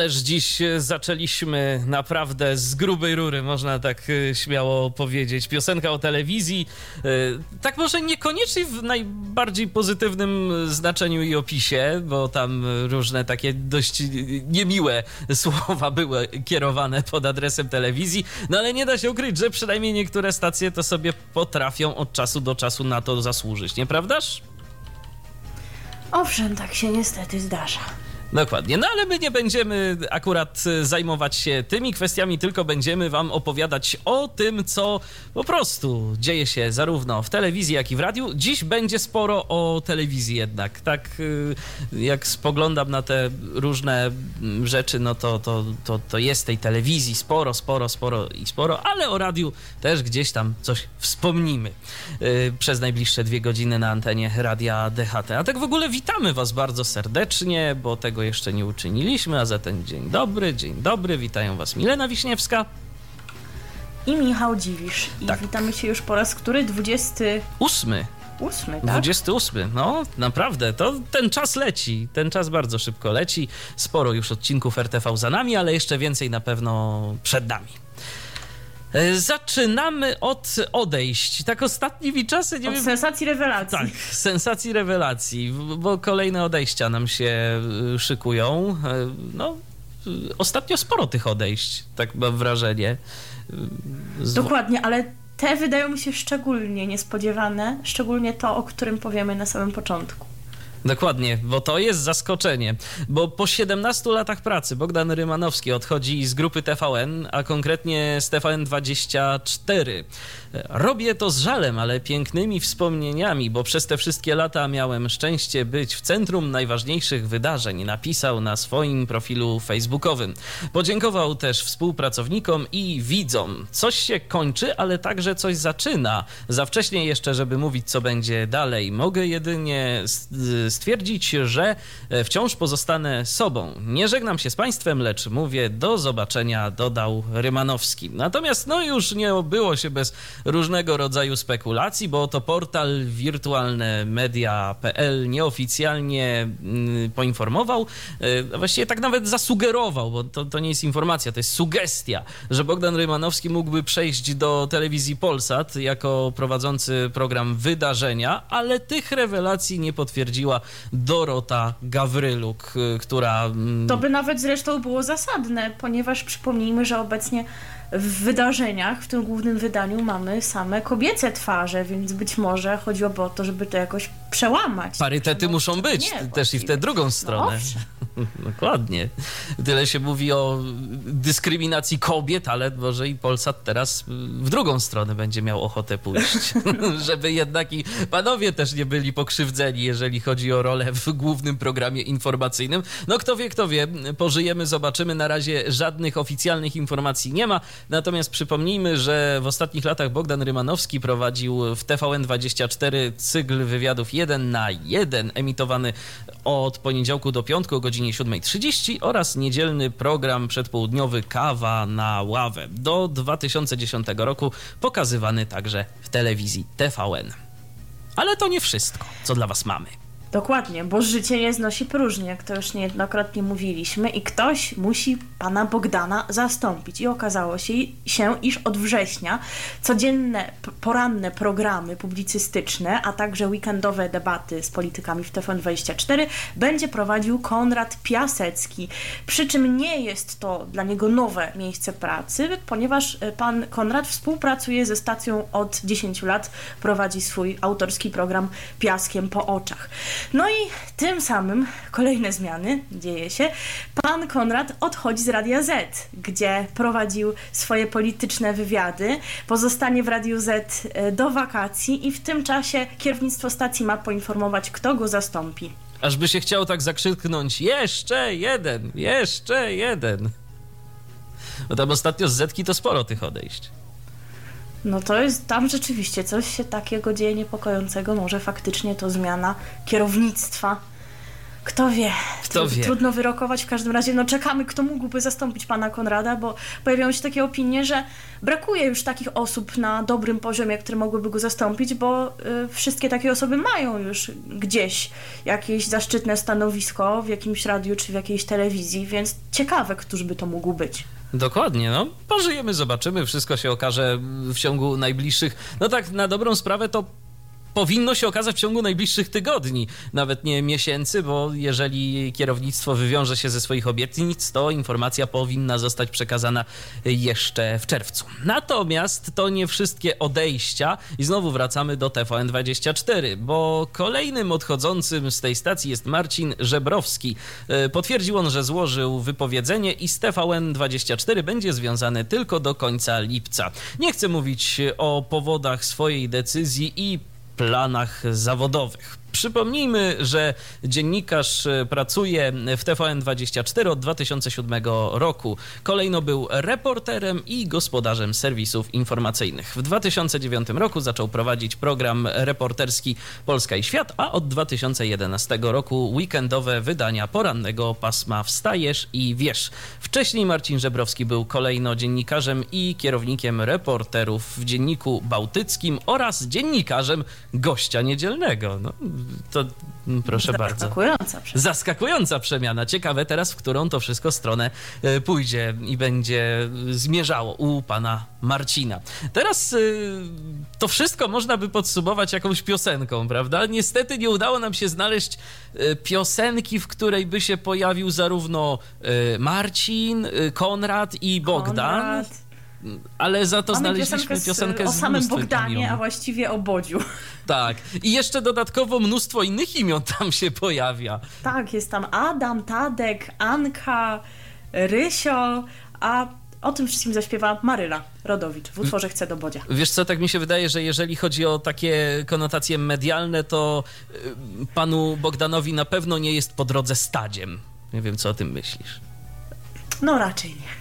Ależ dziś e, zaczęliśmy naprawdę z grubej rury, można tak e, śmiało powiedzieć. Piosenka o telewizji, e, tak może niekoniecznie w najbardziej pozytywnym znaczeniu i opisie, bo tam różne takie dość niemiłe słowa były kierowane pod adresem telewizji, no ale nie da się ukryć, że przynajmniej niektóre stacje to sobie potrafią od czasu do czasu na to zasłużyć, nieprawdaż? Owszem, tak się niestety zdarza. Dokładnie. No ale my nie będziemy akurat y, zajmować się tymi kwestiami, tylko będziemy Wam opowiadać o tym, co po prostu dzieje się zarówno w telewizji, jak i w radiu. Dziś będzie sporo o telewizji jednak. Tak y, jak spoglądam na te różne mm, rzeczy, no to, to, to, to jest tej telewizji sporo, sporo, sporo i sporo, ale o radiu też gdzieś tam coś wspomnimy y, przez najbliższe dwie godziny na antenie Radia DHT. A tak w ogóle witamy Was bardzo serdecznie, bo tego tego jeszcze nie uczyniliśmy, a zatem dzień dobry, dzień dobry, witają Was Milena Wiśniewska i Michał Dziwisz. I tak. witamy się już po raz który? 28. 8, tak? 28, no naprawdę, to ten czas leci, ten czas bardzo szybko leci. Sporo już odcinków RTV za nami, ale jeszcze więcej na pewno przed nami. E, zaczynamy od odejść. Tak ostatnimi czasy, nie od wiem... sensacji rewelacji. Tak, sensacji rewelacji, bo kolejne odejścia nam się y, szykują. E, no, ostatnio sporo tych odejść, tak mam wrażenie. Z... Dokładnie, ale te wydają mi się szczególnie niespodziewane, szczególnie to, o którym powiemy na samym początku. Dokładnie, bo to jest zaskoczenie, bo po 17 latach pracy Bogdan Rymanowski odchodzi z grupy TVN, a konkretnie z TVN24. Robię to z żalem, ale pięknymi wspomnieniami, bo przez te wszystkie lata miałem szczęście być w centrum najważniejszych wydarzeń, napisał na swoim profilu facebookowym. Podziękował też współpracownikom i widzom. Coś się kończy, ale także coś zaczyna. Za wcześnie jeszcze, żeby mówić, co będzie dalej. Mogę jedynie stwierdzić, że e, wciąż pozostanę sobą. Nie żegnam się z Państwem, lecz mówię do zobaczenia, dodał Rymanowski. Natomiast no już nie obyło się bez różnego rodzaju spekulacji, bo to portal wirtualnemedia.pl nieoficjalnie mm, poinformował, e, właściwie tak nawet zasugerował, bo to, to nie jest informacja, to jest sugestia, że Bogdan Rymanowski mógłby przejść do telewizji Polsat jako prowadzący program wydarzenia, ale tych rewelacji nie potwierdziła Dorota Gawryluk, y, która... Mm, to by nawet zresztą było zasadne, ponieważ przypomnijmy, że obecnie w wydarzeniach, w tym głównym wydaniu mamy same kobiece twarze, więc być może chodziłoby o to, żeby to jakoś przełamać. Parytety muszą być nie, też i w tę drugą no stronę. No, Dokładnie. Tyle się mówi o dyskryminacji kobiet, ale może i Polsat teraz w drugą stronę będzie miał ochotę pójść, żeby jednak i panowie też nie byli pokrzywdzeni, jeżeli chodzi o rolę w głównym programie informacyjnym. No kto wie, kto wie, pożyjemy, zobaczymy. Na razie żadnych oficjalnych informacji nie ma. Natomiast przypomnijmy, że w ostatnich latach Bogdan Rymanowski prowadził w TVN24 cykl wywiadów 1 na 1, emitowany od poniedziałku do piątku o godzinie 7.30 oraz niedzielny program przedpołudniowy Kawa na ławę. Do 2010 roku pokazywany także w telewizji TVN. Ale to nie wszystko, co dla Was mamy. Dokładnie, bo życie nie znosi próżni, jak to już niejednokrotnie mówiliśmy, i ktoś musi pana Bogdana zastąpić. I okazało się, się iż od września codzienne, poranne programy publicystyczne, a także weekendowe debaty z politykami w TVN24 będzie prowadził Konrad Piasecki. Przy czym nie jest to dla niego nowe miejsce pracy, ponieważ e, pan Konrad współpracuje ze stacją od 10 lat, prowadzi swój autorski program Piaskiem po oczach. No i tym samym kolejne zmiany dzieje się. Pan Konrad odchodzi z Radia Z, gdzie prowadził swoje polityczne wywiady. Pozostanie w Radiu Z e, do wakacji i w tym czasie kierownictwo stacji ma poinformować, kto go zastąpi. Aż by się chciał tak zakrzyknąć, jeszcze jeden, jeszcze jeden. Bo tam ostatnio z Zetki to sporo tych odejść. No to jest, tam rzeczywiście coś się takiego dzieje niepokojącego, może faktycznie to zmiana kierownictwa kto wie? Kto wie? Trudno wyrokować. W każdym razie no czekamy, kto mógłby zastąpić pana Konrada, bo pojawiają się takie opinie, że brakuje już takich osób na dobrym poziomie, które mogłyby go zastąpić, bo y, wszystkie takie osoby mają już gdzieś jakieś zaszczytne stanowisko w jakimś radiu czy w jakiejś telewizji, więc ciekawe, któż by to mógł być. Dokładnie, no pożyjemy, zobaczymy, wszystko się okaże w ciągu najbliższych. No tak, na dobrą sprawę to powinno się okazać w ciągu najbliższych tygodni, nawet nie miesięcy, bo jeżeli kierownictwo wywiąże się ze swoich obietnic, to informacja powinna zostać przekazana jeszcze w czerwcu. Natomiast to nie wszystkie odejścia i znowu wracamy do TVN24, bo kolejnym odchodzącym z tej stacji jest Marcin Żebrowski. E, potwierdził on, że złożył wypowiedzenie i z TVN24 będzie związany tylko do końca lipca. Nie chcę mówić o powodach swojej decyzji i planach zawodowych. Przypomnijmy, że dziennikarz e, pracuje w TVN24 od 2007 roku. Kolejno był reporterem i gospodarzem serwisów informacyjnych. W 2009 roku zaczął prowadzić program reporterski Polska i Świat, a od 2011 roku weekendowe wydania porannego pasma Wstajesz i Wiesz. Wcześniej Marcin Żebrowski był kolejno dziennikarzem i kierownikiem reporterów w Dzienniku Bałtyckim oraz dziennikarzem gościa niedzielnego. No, to mm, proszę bardzo. Zaskakująca przemiana. Zaskakująca przemiana. Ciekawe teraz, w którą to wszystko stronę e, pójdzie i będzie zmierzało u pana Marcina. Teraz e, to wszystko można by podsumować jakąś piosenką, prawda? Niestety nie udało nam się znaleźć e, piosenki, w której by się pojawił zarówno Marcin, Konrad i Bogdan. Konrad ale za to Mamy znaleźliśmy piosenkę z, o samym Bogdanie, imion. a właściwie o Bodziu. Tak. I jeszcze dodatkowo mnóstwo innych imion tam się pojawia. Tak, jest tam Adam, Tadek, Anka, Rysio, a o tym wszystkim zaśpiewa Maryla Rodowicz w utworze Chcę do Bodzia. Wiesz co, tak mi się wydaje, że jeżeli chodzi o takie konotacje medialne, to y, panu Bogdanowi na pewno nie jest po drodze stadziem. Nie wiem, co o tym myślisz. No raczej nie.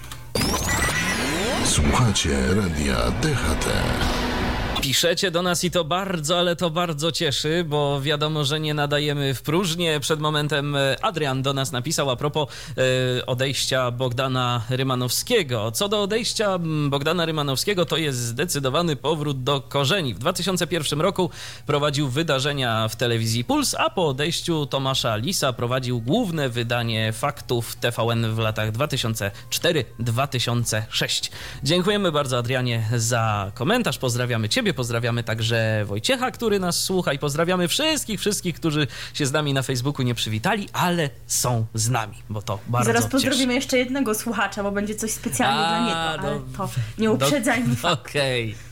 Słuchacie radia DHT. Piszecie do nas i to bardzo, ale to bardzo cieszy, bo wiadomo, że nie nadajemy w próżnię. Przed momentem e, Adrian do nas napisał a propos e, odejścia Bogdana Rymanowskiego. Co do odejścia Bogdana Rymanowskiego, to jest zdecydowany powrót do korzeni. W 2001 roku prowadził wydarzenia w telewizji Puls, a po odejściu Tomasza Lisa prowadził główne wydanie faktów TVN w latach 2004-2006. Dziękujemy bardzo Adrianie za komentarz. Pozdrawiamy Ciebie pozdrawiamy także Wojciecha, który nas słucha i pozdrawiamy wszystkich, wszystkich, którzy się z nami na Facebooku nie przywitali, ale są z nami, bo to bardzo Zaraz pozdrowimy cieszy. jeszcze jednego słuchacza, bo będzie coś specjalnie A, dla niego, ale to nie uprzedzajmy do... Okej. Okay.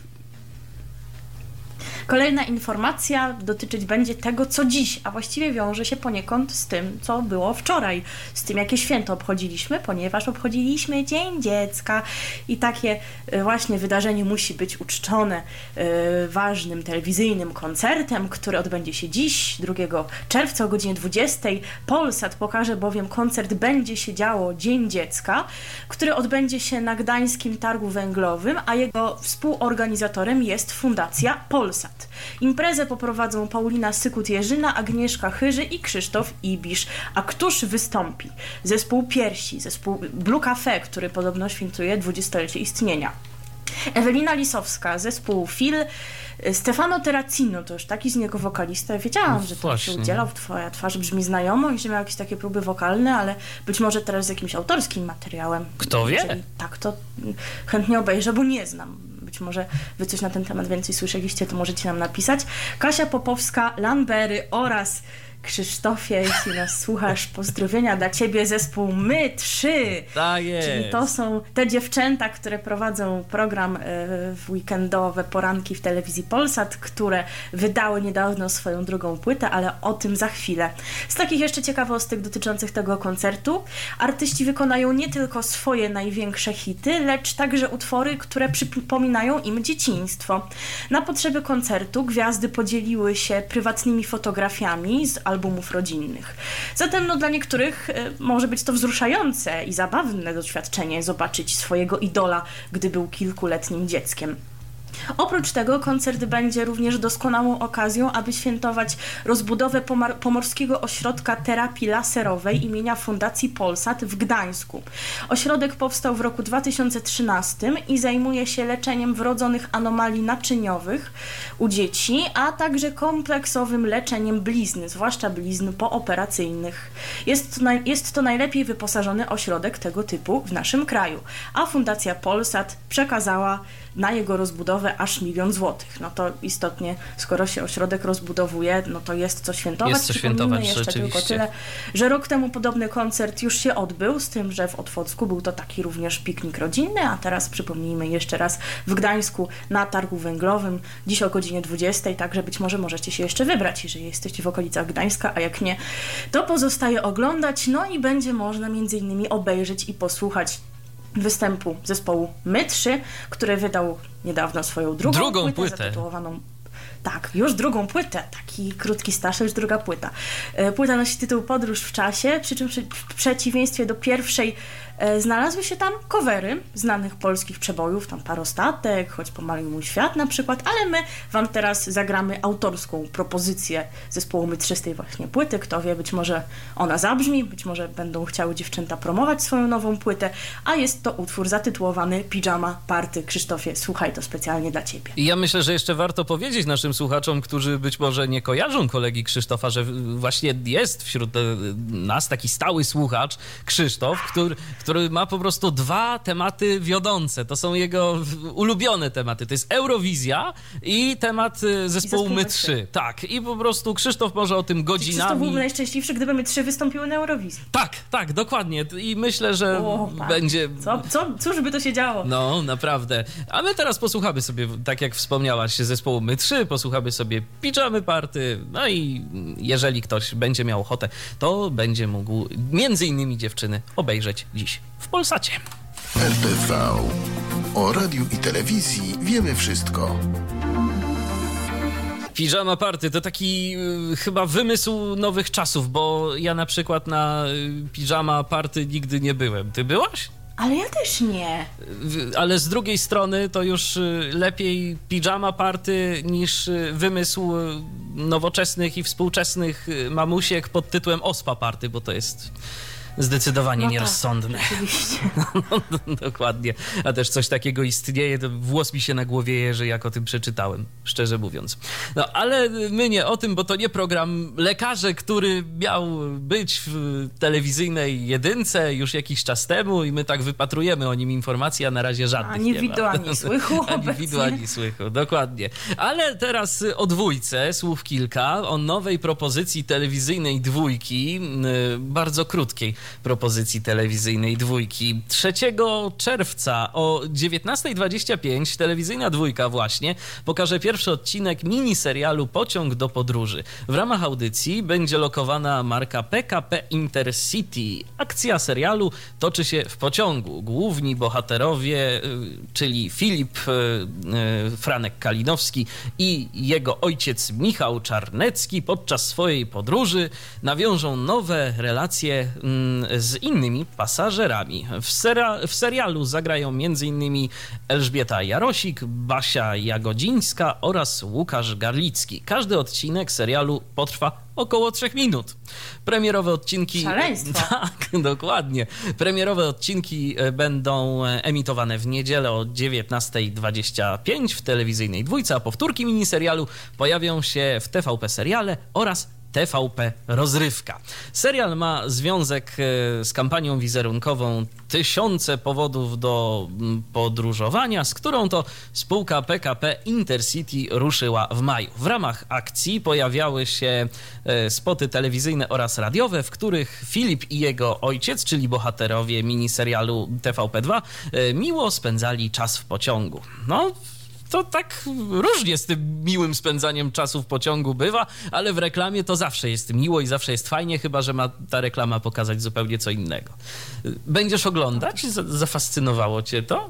Kolejna informacja dotyczyć będzie tego, co dziś, a właściwie wiąże się poniekąd z tym, co było wczoraj, z tym, jakie święto obchodziliśmy, ponieważ obchodziliśmy Dzień Dziecka i takie e, właśnie wydarzenie musi być uczczone e, ważnym telewizyjnym koncertem, który odbędzie się dziś, 2 czerwca o godzinie 20. Polsat pokaże bowiem koncert Będzie się działo Dzień Dziecka, który odbędzie się na Gdańskim Targu Węglowym, a jego współorganizatorem jest Fundacja Polsat. Imprezę poprowadzą Paulina Sykut-Jerzyna, Agnieszka Chyży i Krzysztof Ibisz. A któż wystąpi? Zespół Piersi, zespół Blue Cafe, który podobno świętuje dwudziestolecie istnienia. Ewelina Lisowska, zespół Fil, Stefano Terracino, to już taki z niego wokalista. Wiedziałam, no, że to się udzielał, twoja twarz brzmi znajomo i że miał jakieś takie próby wokalne, ale być może teraz z jakimś autorskim materiałem. Kto wie? Jeżeli tak, to chętnie obejrzę, bo nie znam być może wy coś na ten temat więcej słyszeliście, to możecie nam napisać. Kasia Popowska, Lambery oraz Krzysztofie, jeśli nas słuchasz, pozdrowienia dla ciebie zespół My Trzy. Tak jest. Czyli to są te dziewczęta, które prowadzą program e, w weekendowe poranki w telewizji Polsat, które wydały niedawno swoją drugą płytę, ale o tym za chwilę. Z takich jeszcze ciekawostek dotyczących tego koncertu, artyści wykonają nie tylko swoje największe hity, lecz także utwory, które przypominają im dzieciństwo. Na potrzeby koncertu gwiazdy podzieliły się prywatnymi fotografiami z albumów albumów rodzinnych. Zatem no, dla niektórych y, może być to wzruszające i zabawne doświadczenie zobaczyć swojego idola, gdy był kilkuletnim dzieckiem. Oprócz tego koncert będzie również doskonałą okazją, aby świętować rozbudowę Pomorskiego Ośrodka Terapii Laserowej imienia Fundacji Polsat w Gdańsku. Ośrodek powstał w roku 2013 i zajmuje się leczeniem wrodzonych anomalii naczyniowych u dzieci, a także kompleksowym leczeniem blizny, zwłaszcza blizn pooperacyjnych. Jest to, jest to najlepiej wyposażony ośrodek tego typu w naszym kraju, a Fundacja Polsat przekazała na jego rozbudowę aż milion złotych. No to istotnie, skoro się ośrodek rozbudowuje, no to jest co świętować. Jest co świętować, jeszcze tylko tyle, że rok temu podobny koncert już się odbył, z tym, że w Otwocku był to taki również piknik rodzinny, a teraz przypomnijmy jeszcze raz w Gdańsku na targu węglowym, dziś o godzinie 20, także być może możecie się jeszcze wybrać, jeżeli jesteście w okolicach Gdańska, a jak nie, to pozostaje oglądać, no i będzie można między innymi obejrzeć i posłuchać występu zespołu My 3, który wydał niedawno swoją drugą, drugą płytę, płytę. zatytułowaną tak, już drugą płytę, taki krótki staż, już druga płyta. E, płyta nosi tytuł Podróż w czasie, przy czym w przeciwieństwie do pierwszej znalazły się tam covery znanych polskich przebojów, tam Parostatek, choć pomalił mój świat na przykład, ale my Wam teraz zagramy autorską propozycję zespołu Mytrzystej właśnie płyty. Kto wie, być może ona zabrzmi, być może będą chciały dziewczęta promować swoją nową płytę, a jest to utwór zatytułowany Pijama Party. Krzysztofie, słuchaj to specjalnie dla Ciebie. Ja myślę, że jeszcze warto powiedzieć naszym słuchaczom, którzy być może nie kojarzą kolegi Krzysztofa, że właśnie jest wśród e, nas taki stały słuchacz, Krzysztof, który, który ma po prostu dwa tematy wiodące. To są jego ulubione tematy. To jest Eurowizja i temat y, zespołu My 3. Tak. I po prostu Krzysztof może o tym godzinami. Krzysztof byłby najszczęśliwszy, gdyby My 3 wystąpiły na Eurowizji. Tak, tak, dokładnie. I myślę, że o, tak. będzie... Co, co, cóż by to się działo? No, naprawdę. A my teraz posłuchamy sobie, tak jak wspomniałaś, zespołu My 3, posłuchamy sobie Pijamy Party, no i jeżeli ktoś będzie miał ochotę, to będzie mógł między innymi dziewczyny obejrzeć dziś w Polsacie. RTV. O radiu i telewizji wiemy wszystko. Pijama Party to taki y, chyba wymysł nowych czasów, bo ja na przykład na y, Pijama Party nigdy nie byłem. Ty byłaś? Ale ja też nie. Ale z drugiej strony to już y, lepiej pijama party niż y, wymysł nowoczesnych i współczesnych mamusiek pod tytułem ospa party, bo to jest zdecydowanie no tak, nierozsądne. Tak, oczywiście. No, dokładnie. A też coś takiego istnieje, to włos mi się na głowie jeży, jak o tym przeczytałem, szczerze mówiąc. No ale my nie o tym, bo to nie program lekarze, który miał być w telewizyjnej jedynce już jakiś czas temu i my tak wypatrujemy o nim informacji, a na razie żadnych ani nie widu, ma. Ani słychu. ani widu, ani słychu, dokładnie. Ale teraz o dwójce, słów kilka, o nowej propozycji telewizyjnej dwójki, bardzo krótkiej propozycji telewizyjnej dwójki. 3 czerwca o 19.25 telewizyjna dwójka właśnie pokaże pierwszy odcinek miniserialu Pociąg do podróży. W ramach audycji będzie lokowana marka PKP Intercity. Akcja serialu toczy się w pociągu. Główni bohaterowie, y, czyli Filip y, y, Franek Kalinowski i jego ojciec Michał Czarnecki podczas swojej podróży nawiążą nowe relacje mm, z innymi pasażerami. W, sera, w serialu zagrają m.in. Elżbieta Jarosik, Basia Jagodzińska oraz Łukasz Garlicki. Każdy odcinek serialu potrwa około 3 minut. Premierowe odcinki. Szaleństwo. Tak, dokładnie. Premierowe odcinki e, będą e, emitowane w niedzielę o 19.25 w telewizyjnej dwójce, a powtórki miniserialu pojawią się w TVP seriale oraz TVP Rozrywka. Serial ma związek e, z kampanią wizerunkową Tysiące powodów do podróżowania, z którą to spółka PKP Intercity ruszyła w maju. W ramach akcji pojawiały się e, spoty telewizyjne oraz radiowe, w których Filip i jego ojciec, czyli bohaterowie miniserialu TVP2, e, miło spędzali czas w pociągu. No, to tak różnie z tym miłym spędzaniem czasu w pociągu bywa, ale w reklamie to zawsze jest miło i zawsze jest fajnie, chyba że ma ta reklama pokazać zupełnie co innego. Będziesz oglądać? Zafascynowało cię to?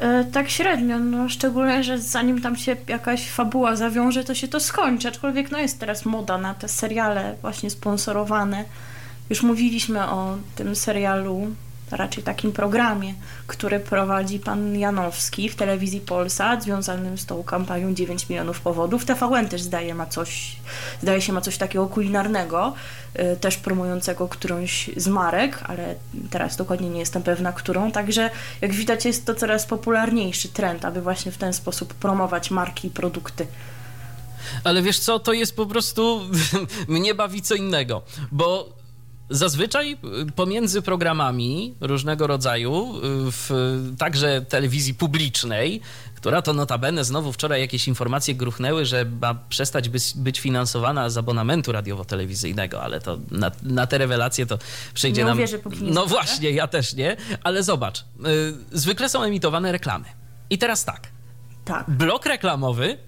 E, tak średnio, no szczególnie, że zanim tam się jakaś fabuła zawiąże, to się to skończy. Aczkolwiek no jest teraz moda na te seriale właśnie sponsorowane. Już mówiliśmy o tym serialu, raczej takim programie, który prowadzi pan Janowski w telewizji Polsat, związanym z tą kampanią 9 milionów powodów. TVN też zdaje, ma coś, zdaje się ma coś takiego kulinarnego, y, też promującego którąś z marek, ale teraz dokładnie nie jestem pewna, którą. Także jak widać jest to coraz popularniejszy trend, aby właśnie w ten sposób promować marki i produkty. Ale wiesz co, to jest po prostu mnie bawi co innego, bo Zazwyczaj y, pomiędzy programami różnego rodzaju, y, w także telewizji publicznej, która to notabene znowu wczoraj jakieś informacje gruchnęły, że ma przestać być, być finansowana z abonamentu radiowo-telewizyjnego, ale to na, na te rewelacje to przejdzie nie nam... Uwierzę, póki nie no właśnie, ja też nie, ale zobacz, yy, zwykle są emitowane reklamy. I teraz tak. Tak. Blok reklamowy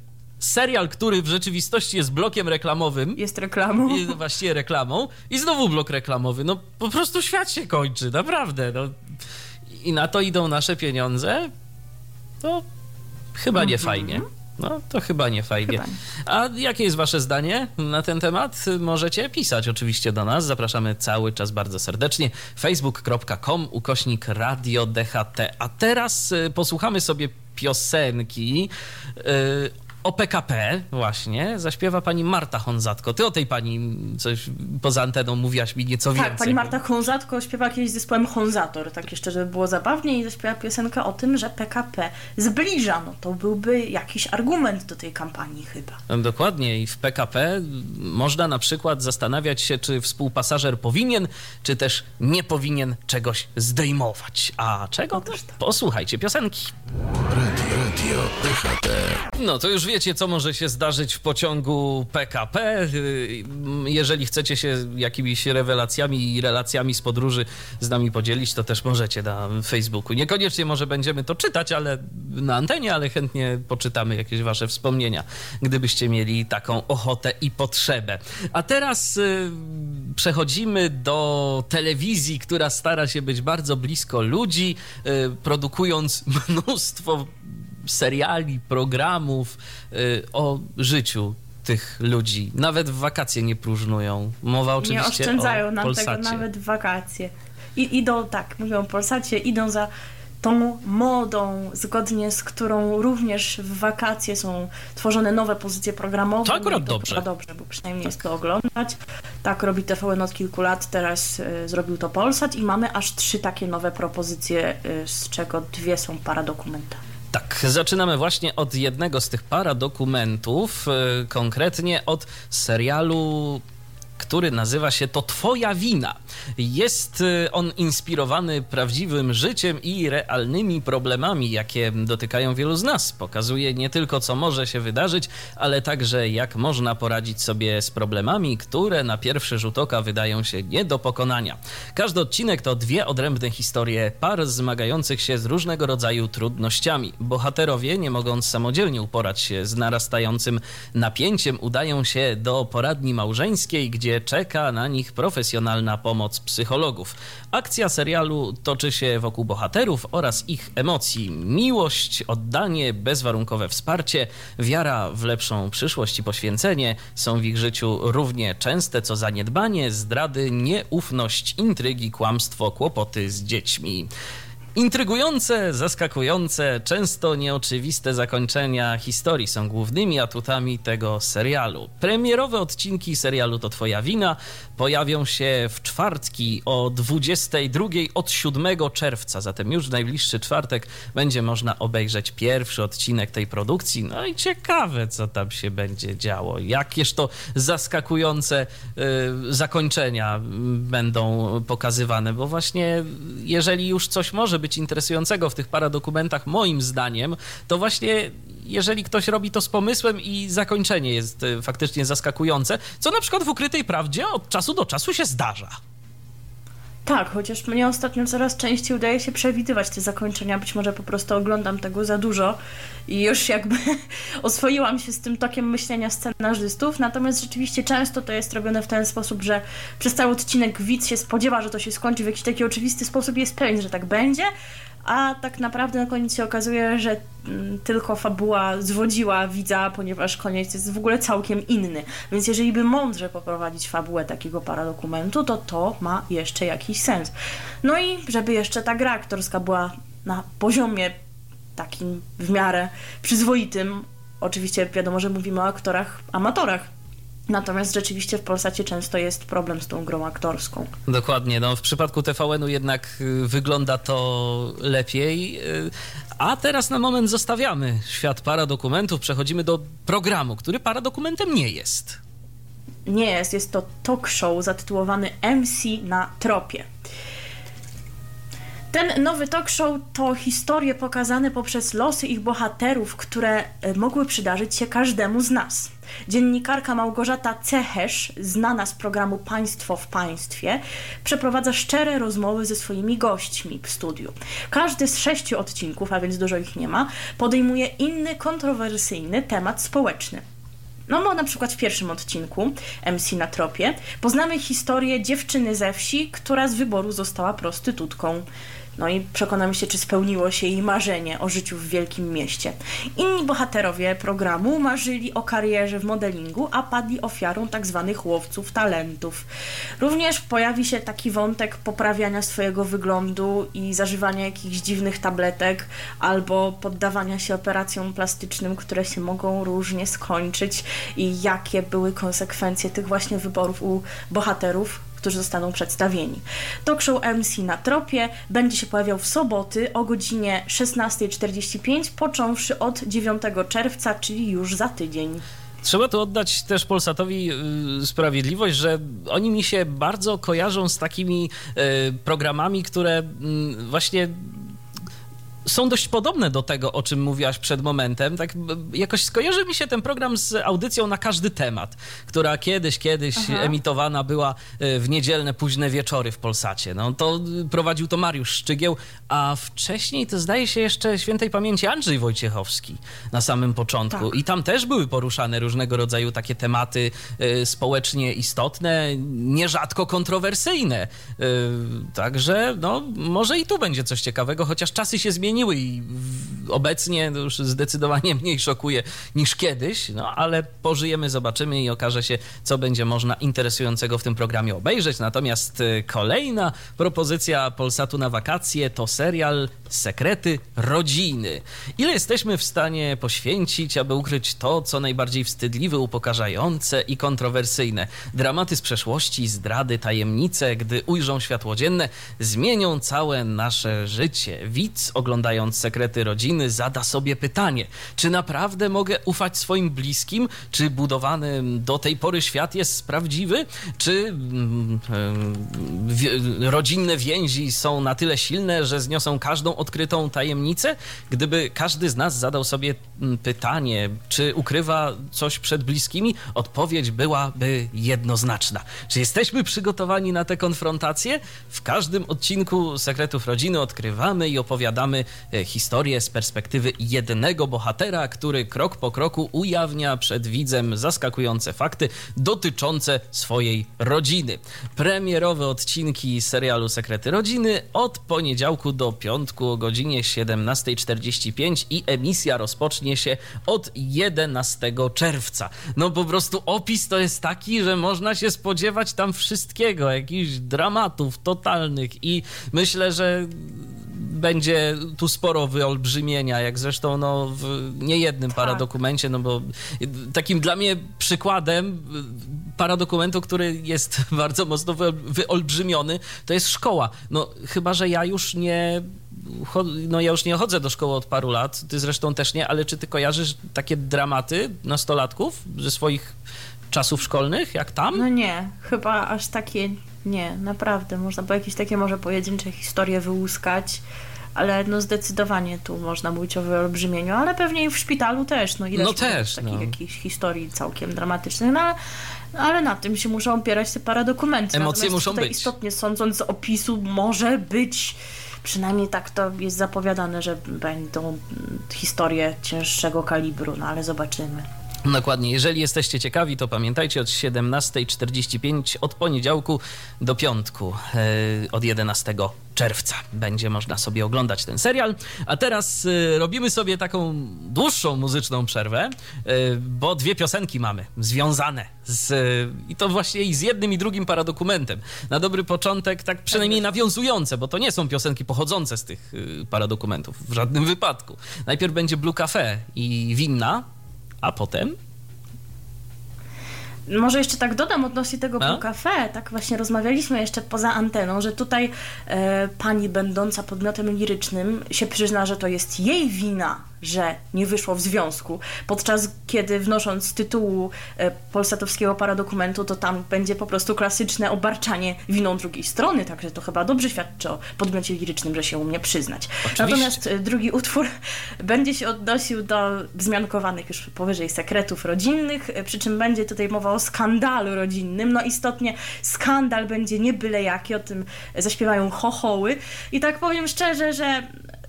serial, który w rzeczywistości jest blokiem reklamowym. Jest reklamą. Jest właściwie reklamą. I znowu blok reklamowy. No po prostu świat się kończy, naprawdę. No. I na to idą nasze pieniądze. To chyba nie mhm. fajnie. No, to chyba nie fajnie. Chyba A jakie jest Wasze zdanie na ten temat? Możecie pisać oczywiście do nas. Zapraszamy cały czas bardzo serdecznie. facebook.com ukośnik radio DHT. A teraz y, posłuchamy sobie piosenki. O PKP właśnie zaśpiewa pani Marta Honzatko. Ty o tej pani coś poza anteną mówiłaś mi nieco tak, więcej. Tak, pani Marta Honzatko śpiewa kiedyś z zespołem Honzator, tak jeszcze, żeby było zabawnie i zaśpiewa piosenkę o tym, że PKP zbliża. No to byłby jakiś argument do tej kampanii chyba. Dokładnie i w PKP można na przykład zastanawiać się, czy współpasażer powinien, czy też nie powinien czegoś zdejmować. A czego? No, posłuchajcie piosenki. Radio, radio, DHT. No to już wiecie, co może się zdarzyć w pociągu PKP. Jeżeli chcecie się jakimiś rewelacjami i relacjami z podróży z nami podzielić, to też możecie na Facebooku. Niekoniecznie może będziemy to czytać, ale na antenie, ale chętnie poczytamy jakieś wasze wspomnienia, gdybyście mieli taką ochotę i potrzebę. A teraz y, przechodzimy do telewizji, która stara się być bardzo blisko ludzi, y, produkując mnóstwo seriali, programów y, o życiu tych ludzi. Nawet w wakacje nie próżnują. Mowa oczywiście Nie oszczędzają o nam Polsacie. tego nawet w wakacje. I idą, tak, mówią o Polsacie, idą za tą modą, zgodnie z którą również w wakacje są tworzone nowe pozycje programowe. To akurat to dobrze. dobrze, bo przynajmniej tak. jest to oglądać. Tak robi TVN od kilku lat, teraz y, zrobił to Polsat i mamy aż trzy takie nowe propozycje, y, z czego dwie są paradokumentami. Tak, zaczynamy właśnie od jednego z tych paradokumentów, yy, konkretnie od serialu który nazywa się To Twoja wina. Jest y, on inspirowany prawdziwym życiem i realnymi problemami, jakie dotykają wielu z nas. Pokazuje nie tylko, co może się wydarzyć, ale także, jak można poradzić sobie z problemami, które na pierwszy rzut oka wydają się nie do pokonania. Każdy odcinek to dwie odrębne historie par zmagających się z różnego rodzaju trudnościami. Bohaterowie, nie mogąc samodzielnie uporać się z narastającym napięciem, udają się do poradni małżeńskiej, gdzie gdzie czeka na nich profesjonalna pomoc psychologów. Akcja serialu toczy się wokół bohaterów oraz ich emocji. Miłość, oddanie, bezwarunkowe wsparcie, wiara w lepszą przyszłość i poświęcenie są w ich życiu równie częste co zaniedbanie, zdrady, nieufność, intrygi, kłamstwo, kłopoty z dziećmi. Intrygujące, zaskakujące, często nieoczywiste zakończenia historii są głównymi atutami tego serialu. Premierowe odcinki serialu To Twoja wina pojawią się w czwartki o 22 od 7 czerwca, zatem już w najbliższy czwartek będzie można obejrzeć pierwszy odcinek tej produkcji. No i ciekawe, co tam się będzie działo. Jakież to zaskakujące y, zakończenia będą pokazywane, bo właśnie jeżeli już coś może być interesującego w tych paradokumentach, moim zdaniem, to właśnie jeżeli ktoś robi to z pomysłem i zakończenie jest e, faktycznie zaskakujące, co na przykład w ukrytej prawdzie od czasu do czasu się zdarza. Tak, chociaż mnie ostatnio coraz częściej udaje się przewidywać te zakończenia. Być może po prostu oglądam tego za dużo i już jakby oswoiłam się z tym tokiem myślenia scenarzystów. Natomiast rzeczywiście często to jest robione w ten sposób, że przez cały odcinek widz się spodziewa, że to się skończy w jakiś taki oczywisty sposób, jest pewien, że tak będzie, a tak naprawdę na koniec się okazuje, że mm, tylko fabuła zwodziła widza, ponieważ koniec jest w ogóle całkiem inny. Więc jeżeli by mądrze poprowadzić fabułę takiego paradokumentu, to to ma jeszcze jakiś sens. No i żeby jeszcze ta gra aktorska była na poziomie takim w miarę przyzwoitym, oczywiście wiadomo, że mówimy o aktorach amatorach, Natomiast rzeczywiście w Polsacie często jest problem z tą grą aktorską. Dokładnie. No, w przypadku TVN-u jednak y, wygląda to lepiej. Y, a teraz na moment zostawiamy świat paradokumentów, przechodzimy do programu, który paradokumentem nie jest. Nie jest, jest to talk show zatytułowany MC na tropie. Ten nowy talk show to historie pokazane poprzez losy ich bohaterów, które e, mogły przydarzyć się każdemu z nas. Dziennikarka Małgorzata Cechesz, znana z programu Państwo w Państwie, przeprowadza szczere rozmowy ze swoimi gośćmi w studiu. Każdy z sześciu odcinków, a więc dużo ich nie ma, podejmuje inny kontrowersyjny temat społeczny. No bo na przykład w pierwszym odcinku MC na tropie poznamy historię dziewczyny ze wsi, która z wyboru została prostytutką. No i przekonamy się, czy spełniło się jej marzenie o życiu w wielkim mieście. Inni bohaterowie programu marzyli o karierze w modelingu, a padli ofiarą tzw. Tak łowców talentów. Również pojawi się taki wątek poprawiania swojego wyglądu i zażywania jakichś dziwnych tabletek albo poddawania się operacjom plastycznym, które się mogą różnie skończyć i jakie były konsekwencje tych właśnie wyborów u bohaterów którzy zostaną przedstawieni. Talk show MC na tropie będzie się pojawiał w soboty o godzinie 16.45, począwszy od 9 czerwca, czyli już za tydzień. Trzeba tu oddać też Polsatowi y, sprawiedliwość, że oni mi się bardzo kojarzą z takimi y, programami, które mm, właśnie są dość podobne do tego, o czym mówiłaś przed momentem. Tak jakoś skojarzy mi się ten program z audycją na każdy temat, która kiedyś, kiedyś Aha. emitowana była e, w niedzielne późne wieczory w Polsacie. No to prowadził to Mariusz Szczygieł, a wcześniej to zdaje się jeszcze świętej pamięci Andrzej Wojciechowski na samym początku. Tak. I tam też były poruszane różnego rodzaju takie tematy y, społecznie istotne, nierzadko kontrowersyjne. Y, także no, może i tu będzie coś ciekawego, chociaż czasy się zmieniły zmieniły i obecnie już zdecydowanie mniej szokuje niż kiedyś, no ale pożyjemy, zobaczymy i okaże się, co będzie można interesującego w tym programie obejrzeć. Natomiast y, kolejna propozycja Polsatu na wakacje to serial Sekrety rodziny. Ile jesteśmy w stanie poświęcić, aby ukryć to, co najbardziej wstydliwe, upokarzające i kontrowersyjne? Dramaty z przeszłości, zdrady, tajemnice, gdy ujrzą światło dzienne, zmienią całe nasze życie. Widz oglądając Sekrety rodziny zada sobie pytanie, czy naprawdę mogę ufać swoim bliskim? Czy budowany do tej pory świat jest prawdziwy? Czy mm, rodzinne więzi są na tyle silne, że zniosą każdą odkrytą tajemnicę? Gdyby każdy z nas zadał sobie mm, pytanie, czy ukrywa coś przed bliskimi, odpowiedź byłaby jednoznaczna. Czy jesteśmy przygotowani na tę konfrontację? W każdym odcinku Sekretów Rodziny odkrywamy i opowiadamy historię z perspektywy jednego bohatera, który krok po kroku ujawnia przed widzem zaskakujące fakty dotyczące swojej rodziny. Premierowe odcinki serialu Sekrety Rodziny od poniedziałku do piątku o godzinie 17.45 i emisja rozpocznie się od 11 czerwca. No po prostu opis to jest taki, że można się spodziewać tam wszystkiego, jakichś dramatów totalnych i myślę, że będzie tu sporo wyolbrzymienia, jak zresztą no, w niejednym tak. paradokumencie, no bo takim dla mnie przykładem paradokumentu, który jest bardzo mocno wyolbrzymiony, to jest szkoła. No chyba, że ja już nie no ja już nie chodzę do szkoły od paru lat, ty zresztą też nie, ale czy ty kojarzysz takie dramaty nastolatków ze swoich czasów szkolnych, jak tam? No nie, chyba aż takie nie, naprawdę. Można by jakieś takie może pojedyncze historie wyłuskać, ale no zdecydowanie tu można mówić o wyolbrzymieniu, ale pewnie i w szpitalu też. No, ile no też, takich no. jakichś historii całkiem dramatycznych, no, ale na tym się muszą opierać te paradokumenty. Emocje Natomiast muszą być. Istotnie sądząc z opisu może być przynajmniej tak to jest zapowiadane, że będą historie cięższego kalibru, no ale zobaczymy. Dokładnie. Jeżeli jesteście ciekawi, to pamiętajcie od 17.45 od poniedziałku do piątku e, od 11 czerwca będzie można sobie oglądać ten serial. A teraz e, robimy sobie taką dłuższą muzyczną przerwę, e, bo dwie piosenki mamy związane z, i to właśnie i z jednym i drugim paradokumentem. Na dobry początek, tak przynajmniej nawiązujące, bo to nie są piosenki pochodzące z tych paradokumentów w żadnym wypadku. Najpierw będzie Blue Cafe i Winna, a potem może jeszcze tak dodam odnośnie tego no? Cafe, tak właśnie rozmawialiśmy jeszcze poza anteną, że tutaj e, pani będąca podmiotem lirycznym się przyzna, że to jest jej wina, że nie wyszło w związku, podczas kiedy wnosząc z tytułu e, polsatowskiego paradokumentu, to tam będzie po prostu klasyczne obarczanie winą drugiej strony, także to chyba dobrze świadczy o podmiocie lirycznym, że się umie przyznać. Oczywiście. Natomiast e, drugi utwór będzie się odnosił do wzmiankowanych już powyżej sekretów rodzinnych, e, przy czym będzie tutaj mowa o skandalu rodzinnym. No istotnie skandal będzie nie byle jaki, o tym zaśpiewają chochoły i tak powiem szczerze, że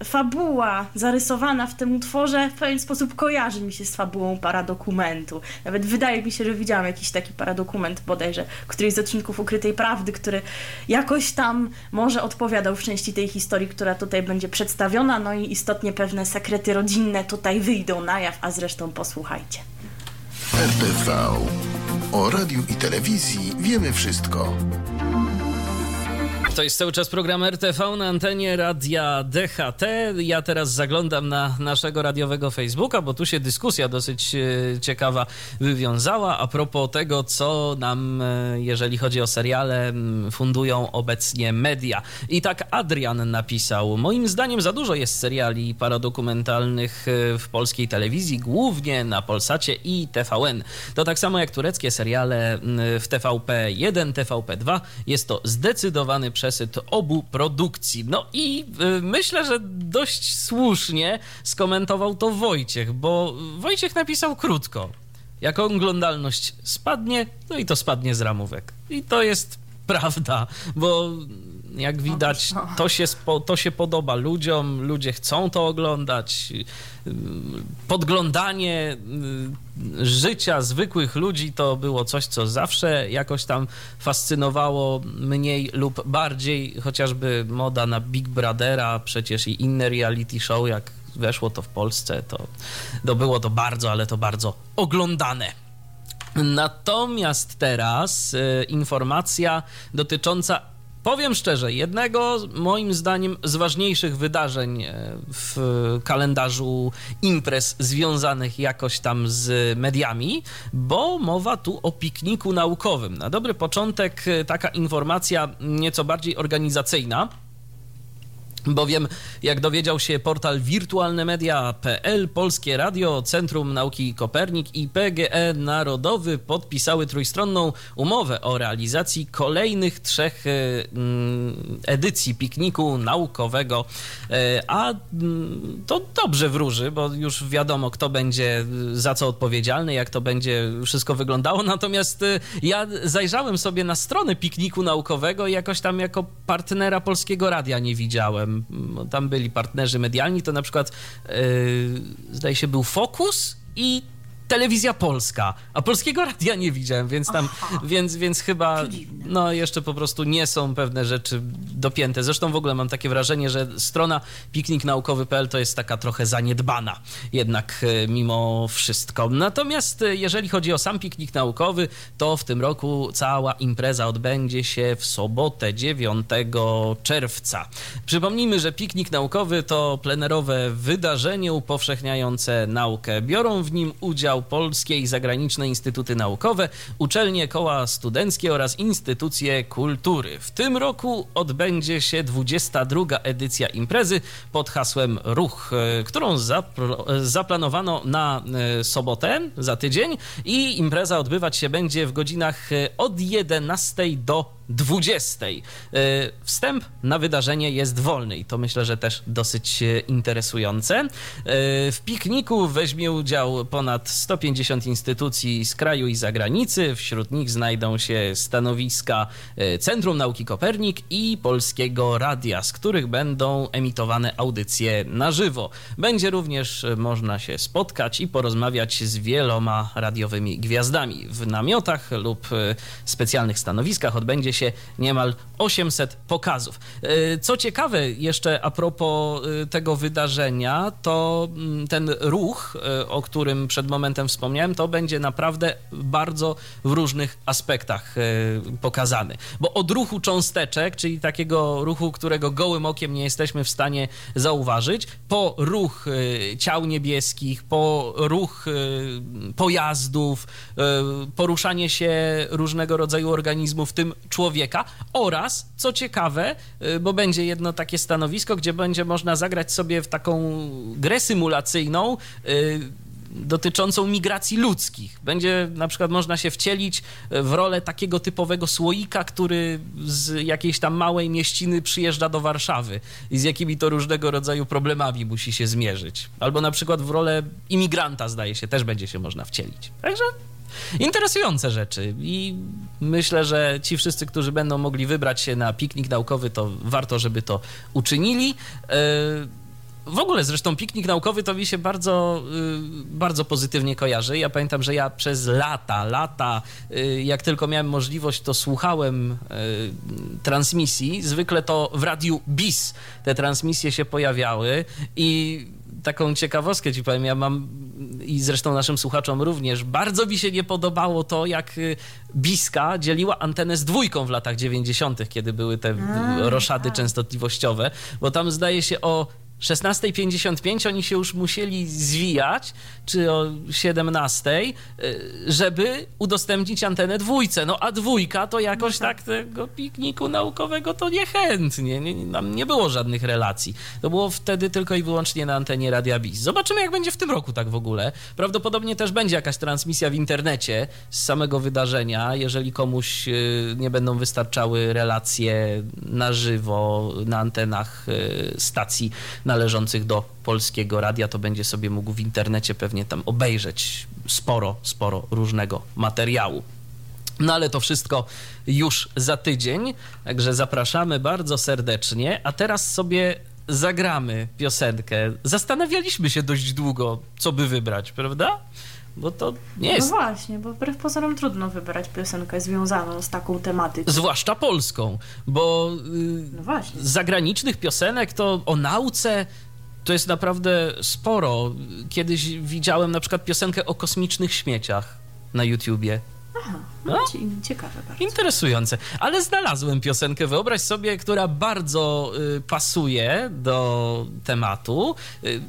fabuła zarysowana w tym utworze w pewien sposób kojarzy mi się z fabułą paradokumentu. Nawet wydaje mi się, że widziałam jakiś taki paradokument bodajże, któryś z odcinków Ukrytej Prawdy, który jakoś tam może odpowiadał w części tej historii, która tutaj będzie przedstawiona, no i istotnie pewne sekrety rodzinne tutaj wyjdą na jaw, a zresztą posłuchajcie. RTV. O radiu i telewizji wiemy wszystko. To jest cały czas program RTV na antenie radia DHT. Ja teraz zaglądam na naszego radiowego Facebooka, bo tu się dyskusja dosyć e, ciekawa wywiązała a propos tego, co nam, e, jeżeli chodzi o seriale, fundują obecnie media. I tak Adrian napisał: Moim zdaniem za dużo jest seriali paradokumentalnych e, w polskiej telewizji, głównie na Polsacie i TVN. To tak samo jak tureckie seriale w TVP1, TVP2. Jest to zdecydowany przesyt obu produkcji. No i y, myślę, że dość słusznie skomentował to Wojciech, bo Wojciech napisał krótko. Jak oglądalność spadnie, no i to spadnie z ramówek. I to jest prawda, bo jak widać, to się, to się podoba ludziom, ludzie chcą to oglądać. Podglądanie y, życia zwykłych ludzi to było coś, co zawsze jakoś tam fascynowało mniej lub bardziej, chociażby moda na Big Brothera, przecież i inne reality show, jak weszło to w Polsce, to, to było to bardzo, ale to bardzo oglądane. Natomiast teraz y, informacja dotycząca Powiem szczerze, jednego moim zdaniem z ważniejszych wydarzeń e, w kalendarzu imprez związanych jakoś tam z mediami, bo mowa tu o pikniku naukowym. Na dobry początek e, taka informacja nieco bardziej organizacyjna Bowiem, jak dowiedział się portal wirtualnemedia.pl, Polskie Radio, Centrum Nauki Kopernik i PGE Narodowy podpisały trójstronną umowę o realizacji kolejnych trzech e, mm, edycji pikniku naukowego. E, a mm, to dobrze wróży, bo już wiadomo, kto będzie za co odpowiedzialny, jak to będzie wszystko wyglądało. Natomiast e, ja zajrzałem sobie na stronę pikniku naukowego i jakoś tam jako partnera Polskiego Radia nie widziałem tam byli partnerzy medialni, to na przykład yy, zdaje się był Focus i telewizja polska, a polskiego radia nie widziałem, więc tam, więc, więc chyba no jeszcze po prostu nie są pewne rzeczy dopięte. Zresztą w ogóle mam takie wrażenie, że strona pikniknaukowy.pl to jest taka trochę zaniedbana jednak e, mimo wszystko. Natomiast e, jeżeli chodzi o sam piknik naukowy, to w tym roku cała impreza odbędzie się w sobotę 9 czerwca. Przypomnijmy, że piknik naukowy to plenerowe wydarzenie upowszechniające naukę. Biorą w nim udział polskie i zagraniczne instytuty naukowe, uczelnie, koła studenckie oraz instytucje kultury. W tym roku odbędzie się 22. edycja imprezy pod hasłem Ruch, e, którą zaplanowano na e, sobotę za tydzień i impreza odbywać się będzie w godzinach e, od 11 do 20. Wstęp na wydarzenie jest wolny i to myślę, że też dosyć interesujące. W pikniku weźmie udział ponad 150 instytucji z kraju i zagranicy. Wśród nich znajdą się stanowiska Centrum Nauki Kopernik i Polskiego Radia, z których będą emitowane audycje na żywo. Będzie również można się spotkać i porozmawiać z wieloma radiowymi gwiazdami. W namiotach lub specjalnych stanowiskach odbędzie się niemal 800 pokazów. Co ciekawe, jeszcze a propos tego wydarzenia, to ten ruch, o którym przed momentem wspomniałem, to będzie naprawdę bardzo w różnych aspektach pokazany. Bo od ruchu cząsteczek, czyli takiego ruchu, którego gołym okiem nie jesteśmy w stanie zauważyć, po ruch ciał niebieskich, po ruch pojazdów, poruszanie się różnego rodzaju organizmów, w tym człowieka, oraz, co ciekawe, bo będzie jedno takie stanowisko, gdzie będzie można zagrać sobie w taką grę symulacyjną dotyczącą migracji ludzkich. Będzie na przykład można się wcielić w rolę takiego typowego słoika, który z jakiejś tam małej mieściny przyjeżdża do Warszawy i z jakimi to różnego rodzaju problemami musi się zmierzyć. Albo na przykład w rolę imigranta, zdaje się, też będzie się można wcielić. Także interesujące rzeczy i myślę, że ci wszyscy, którzy będą mogli wybrać się na piknik naukowy, to warto, żeby to uczynili. Yy, w ogóle zresztą piknik naukowy to mi się bardzo, bardzo pozytywnie kojarzy. Ja pamiętam, że ja przez lata, lata, jak tylko miałem możliwość, to słuchałem transmisji. Zwykle to w radiu BIS te transmisje się pojawiały i taką ciekawostkę ci powiem, ja mam i zresztą naszym słuchaczom również, bardzo mi się nie podobało to, jak Biska dzieliła antenę z dwójką w latach 90., kiedy były te roszady częstotliwościowe, bo tam zdaje się o 16.55 oni się już musieli zwijać, czy o 17.00, żeby udostępnić antenę dwójce. No a dwójka to jakoś no tak. tak tego pikniku naukowego to niechętnie. Nie, nam nie było żadnych relacji. To było wtedy tylko i wyłącznie na antenie Radia BIS. Zobaczymy, jak będzie w tym roku tak w ogóle. Prawdopodobnie też będzie jakaś transmisja w internecie z samego wydarzenia, jeżeli komuś nie będą wystarczały relacje na żywo na antenach stacji należących do polskiego radia, to będzie sobie mógł w internecie pewnie tam obejrzeć sporo, sporo różnego materiału. No ale to wszystko już za tydzień, także zapraszamy bardzo serdecznie, a teraz sobie zagramy piosenkę. Zastanawialiśmy się dość długo, co by wybrać, prawda? Bo to nie jest. No właśnie, bo wbrew pozorom trudno wybrać piosenkę związaną z taką tematyką. Zwłaszcza polską, bo no z zagranicznych piosenek to o nauce to jest naprawdę sporo. Kiedyś widziałem na przykład piosenkę o kosmicznych śmieciach na YouTubie. Aha, no, no? ciekawe bardzo. Interesujące. Ale znalazłem piosenkę, wyobraź sobie, która bardzo y, pasuje do tematu. Y,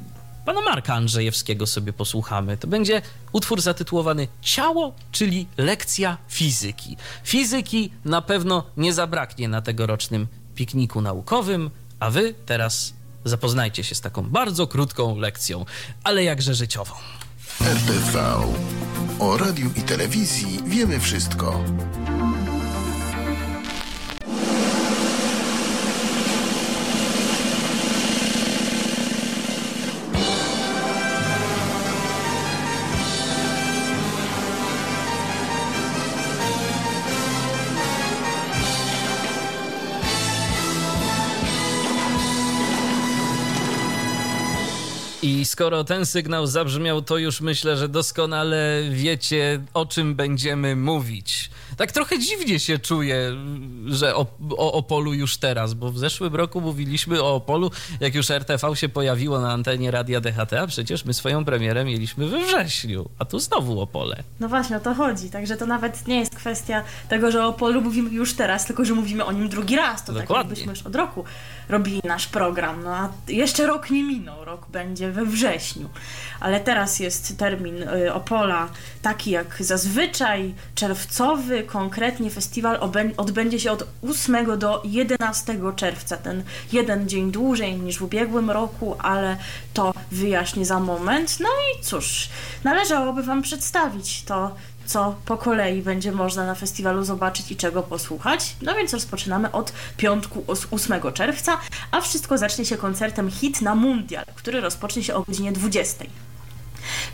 Pana Marka Andrzejewskiego sobie posłuchamy. To będzie utwór zatytułowany Ciało, czyli lekcja fizyki. Fizyki na pewno nie zabraknie na tegorocznym pikniku naukowym, a wy teraz zapoznajcie się z taką bardzo krótką lekcją, ale jakże życiową. RTV. O radiu i telewizji wiemy wszystko. Skoro ten sygnał zabrzmiał, to już myślę, że doskonale wiecie, o czym będziemy mówić. Tak trochę dziwnie się czuję, że o, o Opolu już teraz, bo w zeszłym roku mówiliśmy o Opolu, jak już RTV się pojawiło na antenie Radia DHT, a przecież my swoją premierę mieliśmy we wrześniu, a tu znowu Opole. No właśnie, o to chodzi, także to nawet nie jest kwestia tego, że o Opolu mówimy już teraz, tylko że mówimy o nim drugi raz, to Dokładnie. tak jakbyśmy już od roku robili nasz program, no a jeszcze rok nie minął, rok będzie we wrześniu, ale teraz jest termin y, Opola taki jak zazwyczaj, czerwcowy, konkretnie festiwal odbędzie się od 8 do 11 czerwca, ten jeden dzień dłużej niż w ubiegłym roku, ale to wyjaśnię za moment. No i cóż, należałoby Wam przedstawić to co po kolei będzie można na festiwalu zobaczyć i czego posłuchać. No więc rozpoczynamy od piątku 8 czerwca, a wszystko zacznie się koncertem Hit na Mundial, który rozpocznie się o godzinie 20.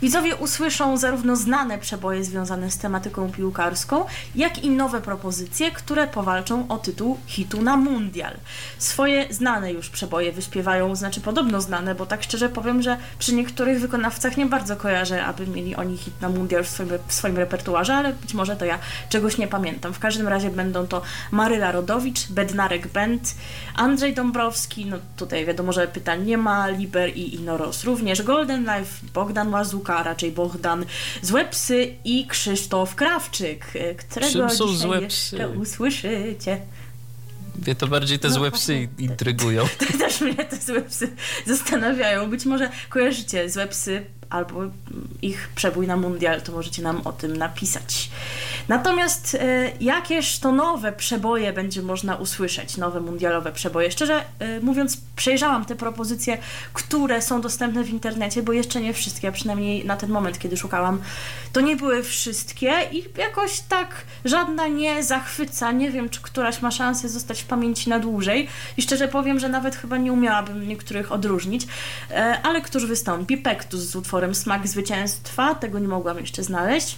Widzowie usłyszą zarówno znane przeboje związane z tematyką piłkarską, jak i nowe propozycje, które powalczą o tytuł hitu na mundial. Swoje znane już przeboje wyśpiewają, znaczy podobno znane, bo tak szczerze powiem, że przy niektórych wykonawcach nie bardzo kojarzę, aby mieli oni hit na mundial w swoim, w swoim repertuarze, ale być może to ja czegoś nie pamiętam. W każdym razie będą to Maryla Rodowicz, Bednarek Bent, Andrzej Dąbrowski, no tutaj wiadomo, że pytań nie ma, Liber i Inoros również, Golden Life, Bogdan Łazuka, a raczej Bohdan Złe Psy i Krzysztof Krawczyk, e, którego Czym są dzisiaj złe psy? usłyszycie. Mnie to bardziej te no, złe psy intrygują. Też mnie te złe psy zastanawiają. Być może kojarzycie złe psy albo ich przebój na mundial, to możecie nam o tym napisać. Natomiast e, jakież to nowe przeboje będzie można usłyszeć, nowe mundialowe przeboje? Szczerze e, mówiąc, przejrzałam te propozycje, które są dostępne w internecie, bo jeszcze nie wszystkie, a przynajmniej na ten moment, kiedy szukałam, to nie były wszystkie i jakoś tak żadna nie zachwyca. Nie wiem, czy któraś ma szansę zostać w pamięci na dłużej i szczerze powiem, że nawet chyba nie umiałabym niektórych odróżnić, e, ale któż wystąpi? Pektus z utworem Smak Zwycięstwa, tego nie mogłam jeszcze znaleźć.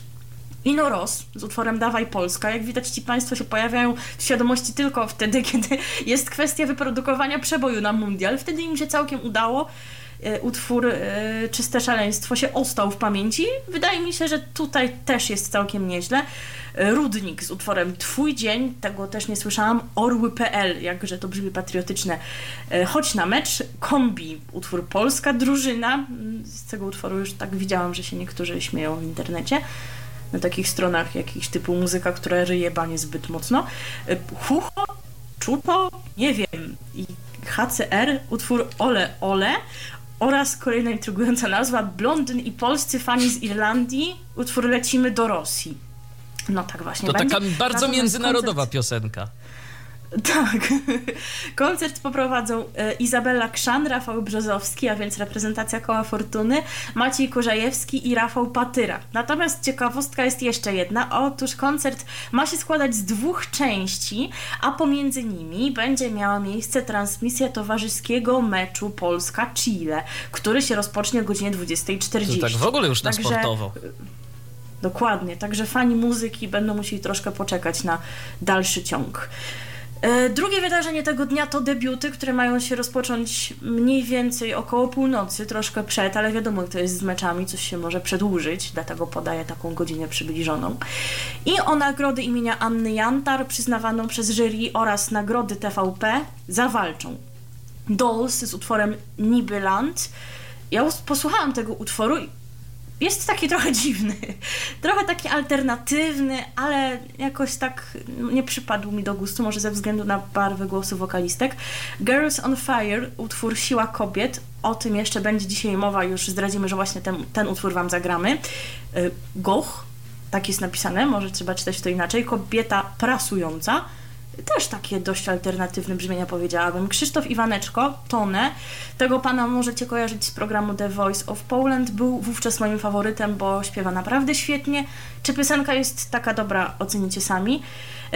Ino Ross z utworem Dawaj Polska. Jak widać, ci Państwo się pojawiają w świadomości tylko wtedy, kiedy jest kwestia wyprodukowania przeboju na mundial. Wtedy im się całkiem udało. E, utwór e, Czyste Szaleństwo się ostał w pamięci. Wydaje mi się, że tutaj też jest całkiem nieźle. E, Rudnik z utworem Twój dzień, tego też nie słyszałam. Orły.pl, jakże to brzmi patriotyczne. Chodź na mecz. Kombi, utwór Polska Drużyna. Mm, z tego utworu już tak widziałam, że się niektórzy śmieją w internecie na takich stronach jakichś typu muzyka, która ryje banie zbyt mocno. E, Hucho, Czuto, nie wiem, i HCR, utwór Ole Ole oraz kolejna intrygująca nazwa Blondyn i polscy fani z Irlandii, utwór Lecimy do Rosji. No tak właśnie. To będzie. taka bardzo Natomiast międzynarodowa koncert... piosenka. Tak. Koncert poprowadzą e, Izabela Krzan, Rafał Brzozowski, a więc reprezentacja Koła Fortuny, Maciej Kurzajewski i Rafał Patyra. Natomiast ciekawostka jest jeszcze jedna. Otóż koncert ma się składać z dwóch części, a pomiędzy nimi będzie miała miejsce transmisja towarzyskiego meczu Polska-Chile, który się rozpocznie o godzinie 20.40. To tak w ogóle już na Także... sportowo. Dokładnie, także fani muzyki będą musieli troszkę poczekać na dalszy ciąg. E, drugie wydarzenie tego dnia to debiuty, które mają się rozpocząć mniej więcej około północy, troszkę przed, ale wiadomo, to jest z meczami, coś się może przedłużyć, dlatego podaję taką godzinę przybliżoną. I o nagrody imienia Anny Jantar, przyznawaną przez jury oraz nagrody TVP zawalczą. Dolls z utworem Nibyland. Ja posłuchałam tego utworu jest taki trochę dziwny, trochę taki alternatywny, ale jakoś tak nie przypadł mi do gustu, może ze względu na barwę głosu wokalistek. Girls on Fire, utwór Siła Kobiet, o tym jeszcze będzie dzisiaj mowa, już zdradzimy, że właśnie ten, ten utwór Wam zagramy. Y, Goch, tak jest napisane, może trzeba czytać to inaczej, kobieta prasująca, też takie dość alternatywne brzmienia powiedziałabym. Krzysztof Iwaneczko, Tonę, tego pana możecie kojarzyć z programu The Voice of Poland, był wówczas moim faworytem, bo śpiewa naprawdę świetnie. Czy piosenka jest taka dobra, ocenicie sami.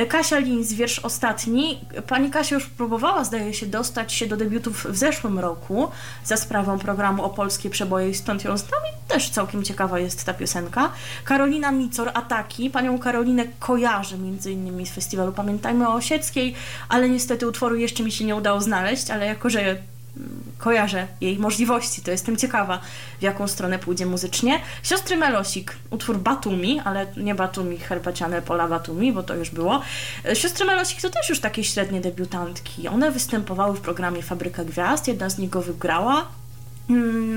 Kasia Linz, wiersz ostatni. Pani Kasia już próbowała, zdaje się, dostać się do debiutów w zeszłym roku za sprawą programu o polskie przeboje i stąd ją znam i też całkiem ciekawa jest ta piosenka. Karolina Micor, Ataki. Panią Karolinę kojarzę między innymi z festiwalu Pamiętajmy o Osieckiej, ale niestety utworu jeszcze mi się nie udało znaleźć, ale jako, że kojarzę jej możliwości, to jestem ciekawa, w jaką stronę pójdzie muzycznie. Siostry Melosik, utwór Batumi, ale nie Batumi herbaciane pola Batumi, bo to już było. Siostry Melosik to też już takie średnie debiutantki. One występowały w programie Fabryka Gwiazd, jedna z nich go wygrała,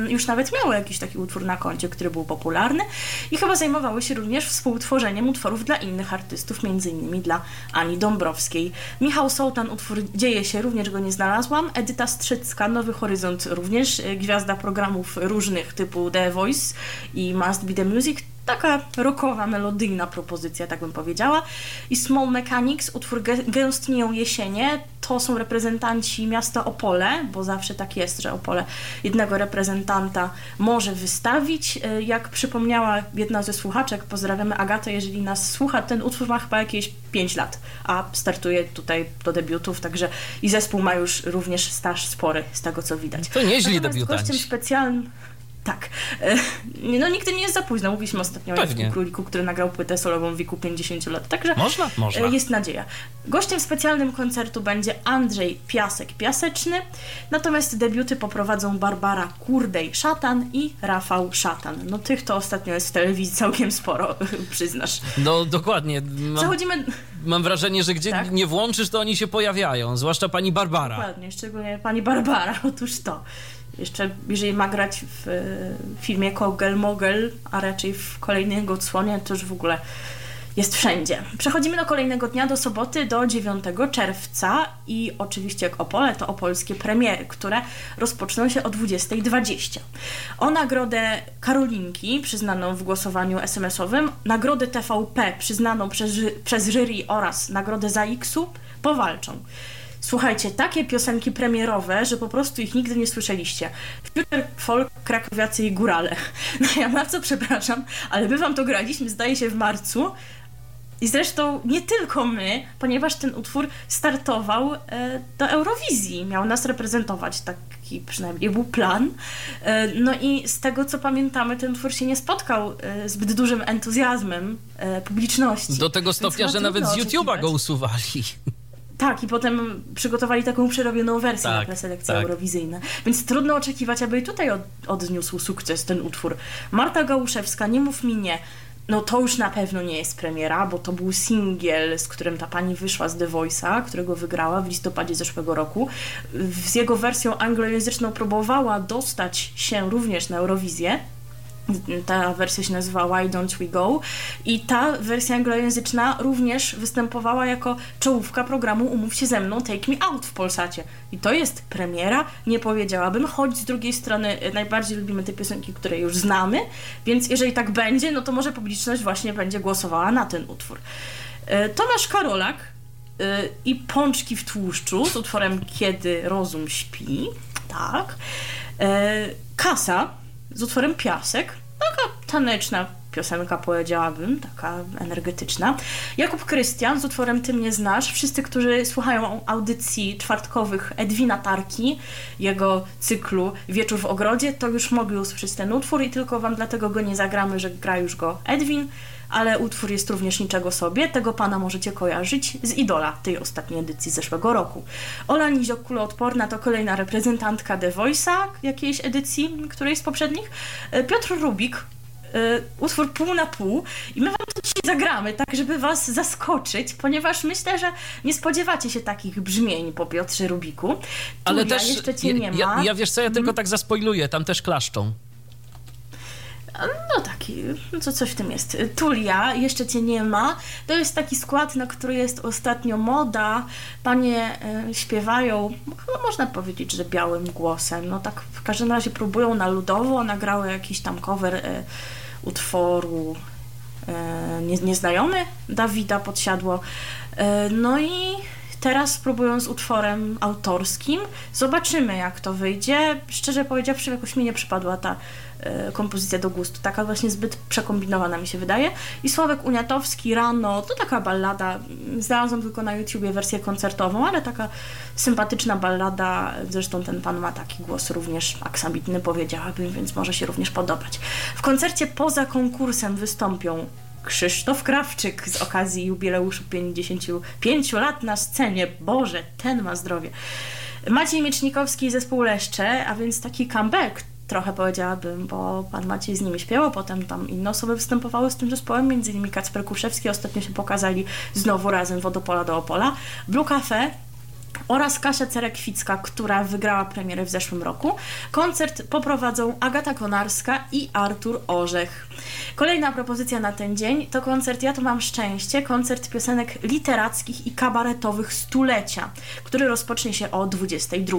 już nawet miały jakiś taki utwór na koncie, który był popularny i chyba zajmowały się również współtworzeniem utworów dla innych artystów, między innymi dla Ani Dąbrowskiej. Michał Sołtan, utwór Dzieje się, również go nie znalazłam. Edyta Strzycka, Nowy Horyzont, również e, gwiazda programów różnych typu The Voice i Must Be The Music, taka rockowa, melodyjna propozycja, tak bym powiedziała. I Small Mechanics, utwór Gęstnieją jesienie, to są reprezentanci miasta Opole, bo zawsze tak jest, że Opole jednego reprezentanta może wystawić. E, jak przypomniała jedna ze słuchaczek, pozdrawiamy Agatę, jeżeli nas słucha, ten utwór ma chyba jakieś 5 lat, a startuje tutaj do debiutów, także i zespół ma już również staż spory, z tego co widać. To nieźli debiutanci. gościem specjalnym tak. E, no nigdy nie jest za późno. Mówiliśmy ostatnio Pewnie. o Króliku, który nagrał płytę solową w wieku 50 lat. Także można? Można. E, jest nadzieja. Gościem specjalnym koncertu będzie Andrzej Piasek-Piaseczny, natomiast debiuty poprowadzą Barbara Kurdej-Szatan i Rafał Szatan. No tych to ostatnio jest w telewizji całkiem sporo, przyznasz. No dokładnie. Mam, Zachodzimy... Mam wrażenie, że gdzie tak? nie włączysz, to oni się pojawiają, zwłaszcza pani Barbara. Dokładnie, szczególnie pani Barbara. Otóż to. Jeszcze, jeżeli ma grać w filmie Kogel Mogel, a raczej w kolejnej odsłonie, to już w ogóle jest wszędzie. Przechodzimy do kolejnego dnia, do soboty, do 9 czerwca i oczywiście jak Opole, to opolskie premiery, które rozpoczną się o 20.20. O nagrodę Karolinki, przyznaną w głosowaniu SMS-owym, nagrodę TVP, przyznaną przez, przez jury oraz nagrodę ZAX-u powalczą. Słuchajcie, takie piosenki premierowe, że po prostu ich nigdy nie słyszeliście. Future Folk, Krakowiacy i Górale. No ja bardzo przepraszam, ale my wam to graliśmy, zdaje się, w marcu. I zresztą nie tylko my, ponieważ ten utwór startował e, do Eurowizji. Miał nas reprezentować, taki przynajmniej był plan. E, no i z tego co pamiętamy, ten utwór się nie spotkał e, zbyt dużym entuzjazmem publiczności. Do tego stopnia, że nawet z YouTube'a go usuwali. Tak, i potem przygotowali taką przerobioną wersję tak, na preselekcje tak. eurowizyjne. Więc trudno oczekiwać, aby i tutaj od, odniósł sukces ten utwór. Marta Gałuszewska, Nie mów mi nie. No to już na pewno nie jest premiera, bo to był singiel, z którym ta pani wyszła z The Voice'a, którego wygrała w listopadzie zeszłego roku. Z jego wersją anglojęzyczną próbowała dostać się również na Eurowizję, ta wersja się nazywa Why Don't We Go i ta wersja anglojęzyczna również występowała jako czołówka programu Umów się ze mną Take Me Out w Polsacie. I to jest premiera, nie powiedziałabym, choć z drugiej strony e, najbardziej lubimy te piosenki, które już znamy, więc jeżeli tak będzie, no to może publiczność właśnie będzie głosowała na ten utwór. E, Tomasz Karolak e, i Pączki w tłuszczu z utworem Kiedy rozum śpi, tak. Kasa z utworem Piasek. Taka taneczna piosenka, powiedziałabym, taka energetyczna. Jakub Krystian z utworem Ty mnie znasz. Wszyscy, którzy słuchają audycji czwartkowych Edwina Tarki, jego cyklu Wieczór w ogrodzie, to już mogli usłyszeć ten utwór i tylko wam dlatego go nie zagramy, że gra już go Edwin, ale utwór jest również niczego sobie. Tego pana możecie kojarzyć z Idola, tej ostatniej edycji zeszłego roku. Ola Niziok, kuloodporna, to kolejna reprezentantka The Voice'a, jakiejś edycji, której z poprzednich. E, Piotr Rubik, y, utwór pół na pół i my wam to dzisiaj zagramy, tak żeby was zaskoczyć, ponieważ myślę, że nie spodziewacie się takich brzmień po Piotrze Rubiku. Ale też jeszcze cię nie ma. Ja, ja wiesz co, ja tylko hmm? tak zaspoiluję, tam też klaszczą. No taki, no co coś w tym jest. Tulia, jeszcze cię nie ma. To jest taki skład, na który jest ostatnio moda. Panie e, śpiewają, chyba można powiedzieć, że białym głosem. No tak w każdym razie próbują na ludowo, nagrały jakiś tam cover e, utworu e, nie, nieznajomy Dawida Podsiadło. No i teraz próbują z utworem autorskim. Zobaczymy, jak to wyjdzie. Szczerze powiedziawszy, jakoś mi nie przypadła ta kompozycja do gustu. Taka właśnie zbyt przekombinowana mi się wydaje. I Sławek Uniatowski rano, to taka ballada, znalazłam tylko na YouTubie wersję koncertową, ale taka sympatyczna ballada, zresztą ten pan ma taki głos również aksamitny, powiedziałabym, więc może się również podobać. W koncercie poza konkursem wystąpią Krzysztof Krawczyk z okazji jubileuszu 55 lat na scenie. Boże, ten ma zdrowie. Maciej Miecznikowski i zespół Leszcze, a więc taki comeback trochę powiedziałabym, bo pan Maciej z nimi śpiewał, potem tam inne osoby występowały z tym zespołem, między innymi Kacper Kuszewski, ostatnio się pokazali znowu razem Wodopola do Opola. Blue Cafe oraz Kasia Cerekwicka, która wygrała premierę w zeszłym roku. Koncert poprowadzą Agata Konarska i Artur Orzech. Kolejna propozycja na ten dzień to koncert Ja to mam szczęście, koncert piosenek literackich i kabaretowych stulecia, który rozpocznie się o 22.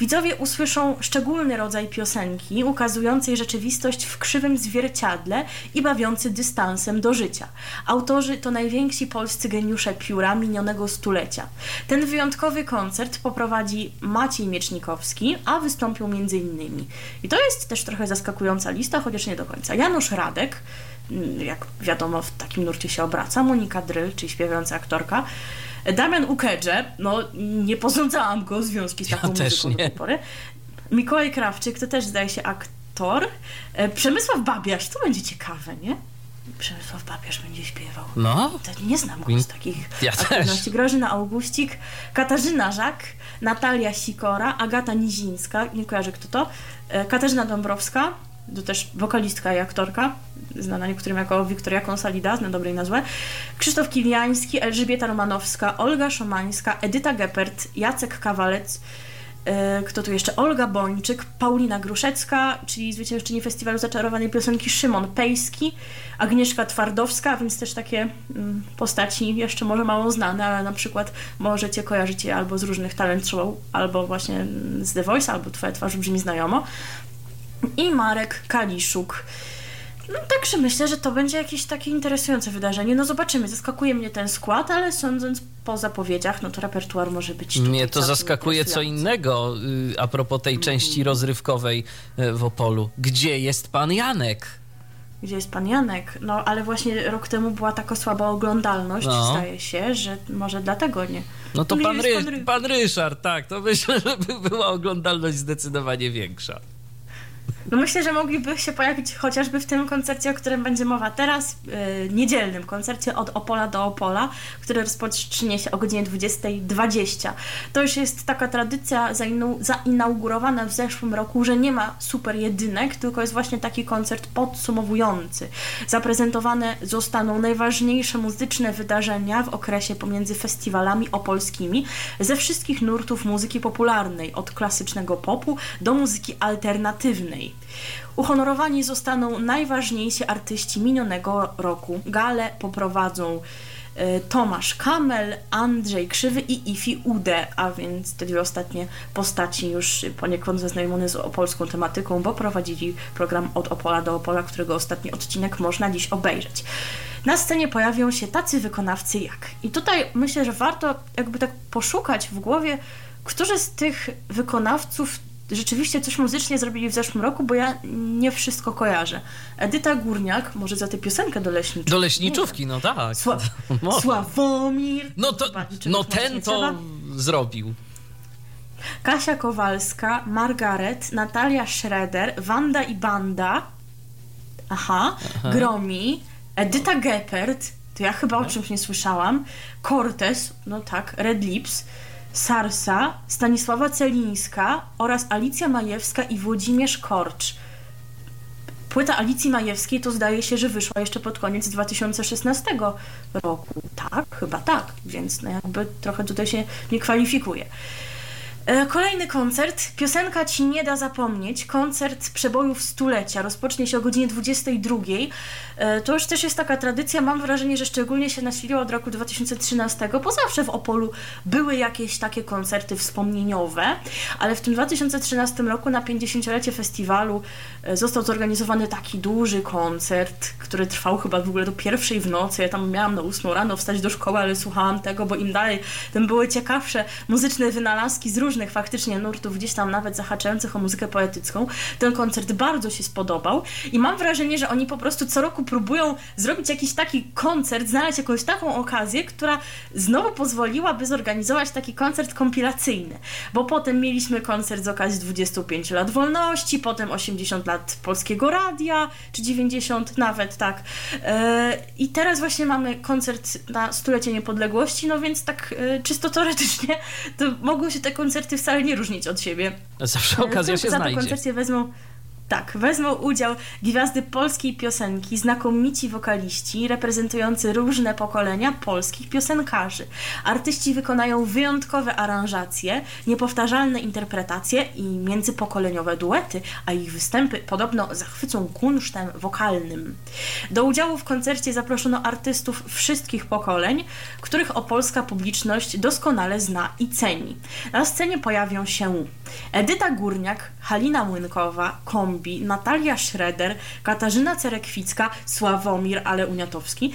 Widzowie usłyszą szczególny rodzaj piosenki, ukazującej rzeczywistość w krzywym zwierciadle i bawiący dystansem do życia. Autorzy to najwięksi polscy geniusze pióra minionego stulecia. Ten wyjątkowy koncert poprowadzi Maciej Miecznikowski, a wystąpią m.in. I to jest też trochę zaskakująca lista, chociaż nie do końca. Janusz Radek, mm, jak wiadomo w takim nurcie się obraca, Monika Dryl, czyli śpiewająca aktorka, Damian Ukedże, no nie posądzałam go o związki z taką ja muzyką do tej pory. Mikołaj Krawczyk, to też zdaje się aktor. E, Przemysław Babiarz, to będzie ciekawe, nie? Przemysław Babiarz będzie śpiewał. No. To nie znam go z takich ja aktywności. Też. Grażyna Augustik, Katarzyna Żak, Natalia Sikora, Agata Nizińska, nie kojarzę kto to, e, Katarzyna Dąbrowska, to też wokalistka i aktorka, znana niektórym jako Wiktoria Konsolidas, na dobre i na złe, Krzysztof Kiliański, Elżbieta Romanowska, Olga Szomańska, Edyta Geppert, Jacek Kawalec, e, kto tu jeszcze? Olga Bończyk, Paulina Gruszecka, czyli zwyciężczyni Festiwalu Zaczarowanej Piosenki Szymon Pejski, Agnieszka Twardowska, więc też takie mm, postaci jeszcze może mało znane, ale na przykład możecie kojarzyć je albo z różnych talent show, albo właśnie z The Voice, albo Twoja twarz brzmi znajomo. I Marek Kaliszuk. No także myślę, że to będzie jakieś takie interesujące wydarzenie. No zobaczymy, zaskakuje mnie ten skład, ale sądząc po zapowiedziach, no to repertuar może być Mnie to zaskakuje co innego y, a propos tej części rozrywkowej y, w Opolu. Gdzie jest pan Janek? Gdzie jest pan Janek? No ale właśnie rok temu była taka słaba oglądalność, No. zdaje się, że może dlatego nie. No to pan, Ry- pan Ry- pan Ryszard, tak, to myślę, że by była oglądalność zdecydowanie większa. No myślę, że mogliby się pojawić chociażby w tym koncercie, o którym będzie mowa teraz, yy, niedzielnym koncercie od Opola do Opola, który rozpocznie się o godzinie 20.20. To już jest taka tradycja zainaugurowana w zeszłym roku, że nie ma super jedynek, tylko jest właśnie taki koncert podsumowujący. Zaprezentowane zostaną najważniejsze muzyczne wydarzenia w okresie pomiędzy festiwalami opolskimi ze wszystkich nurtów muzyki popularnej, od klasycznego popu do muzyki alternatywnej. Uhonorowani zostaną najważniejsi artyści minionego roku. Gale poprowadzą e, Tomasz Kamel, Andrzej Krzywy i Ifi Ude, a więc te dwie ostatnie postaci już poniekąd zaznajomione z opolską tematyką, bo prowadzili program od Opola do Opola, którego ostatni odcinek można dziś obejrzeć. Na scenie pojawią się tacy wykonawcy jak. I tutaj myślę, że warto jakby tak poszukać w głowie, którzy z tych wykonawców rzeczywiście coś muzycznie zrobili w zeszłym roku, bo ja nie wszystko kojarzę. Edyta Górniak, może za tę piosenkę do leśniczówki. Do leśniczówki, no tak. Sła Może. Sławomir. No to, no ten to trzeba. zrobił. Kasia Kowalska, Margaret, Natalia Schroeder, Wanda i Banda. Aha. Gromi, Edyta Geppert, to ja chyba o czymś nie słyszałam. Cortez, no tak, Red Lips. Sarsa, Stanisława Celińska oraz Alicja Majewska i Włodzimierz Korcz. Płyta Alicji Majewskiej to zdaje się, że wyszła jeszcze pod koniec 2016 roku. Tak, chyba tak, więc no jakby trochę tutaj się nie kwalifikuje. E, Kolejny koncert, piosenka Ci nie da zapomnieć, koncert przebojów stulecia, rozpocznie się o godzinie 22. E, To już też jest taka tradycja, mam wrażenie, że szczególnie się nasiliła od roku 2013, bo zawsze w Opolu były jakieś takie koncerty wspomnieniowe, ale w tym 2013 roku na 50-lecie festiwalu e, został zorganizowany taki duży koncert, który trwał chyba w ogóle do pierwszej w nocy, ja tam miałam na 8 rano wstać do szkoły, ale słuchałam tego, bo im dalej, tym były ciekawsze muzyczne wynalazki z różnych faktycznie nurtów, gdzieś tam nawet zahaczających o muzykę poetycką. Ten koncert bardzo się spodobał i mam wrażenie, że oni po prostu co roku próbują zrobić jakiś taki koncert, znaleźć jakąś taką okazję, która znowu pozwoliłaby zorganizować taki koncert kompilacyjny. Bo potem mieliśmy koncert z okazji 25 lat wolności, potem 80 lat polskiego radia, czy 90 nawet, tak. E, I teraz właśnie mamy koncert na stulecie niepodległości, no więc tak e, czysto teoretycznie to mogą się te koncerty wcale nie różnić od siebie. Zawsze okazja się za znajdzie. wezmą Tak, wezmą udział gwiazdy polskiej piosenki, znakomici wokaliści reprezentujący różne pokolenia polskich piosenkarzy. Artyści wykonają wyjątkowe aranżacje, niepowtarzalne interpretacje i międzypokoleniowe duety, a ich występy podobno zachwycą kunsztem wokalnym. Do udziału w koncercie zaproszono artystów wszystkich pokoleń, których opolska publiczność doskonale zna i ceni. Na scenie pojawią się Edyta Górniak, Halina Młynkowa, Kombi, Natalia Schroeder, Katarzyna Cerekwicka, Sławomir, ale Uniatowski,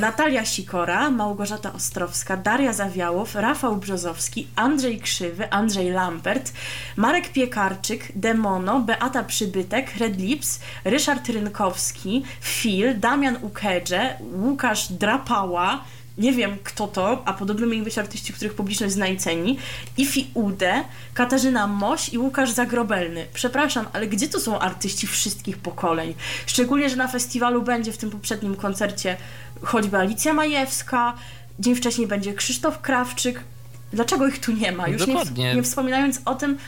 Natalia Sikora, Małgorzata Ostrowska, Daria Zawiałow, Rafał Brzozowski, Andrzej Krzywy, Andrzej Lampert, Marek Piekarczyk, Demono, Beata Przybytek, Red Lips, Ryszard Rynkowski, Phil, Damian Ukedże, Łukasz Drapała, nie wiem kto to, a podobno mieli być artyści, których publiczność zna i ceni, Ifi Ude, Katarzyna Moś i Łukasz Zagrobelny. Przepraszam, ale gdzie to są artyści wszystkich pokoleń? Szczególnie, że na festiwalu będzie w tym poprzednim koncercie choćby Alicja Majewska, dzień wcześniej będzie Krzysztof Krawczyk. Dlaczego ich tu nie ma? Już nie, nie wspominając o tym,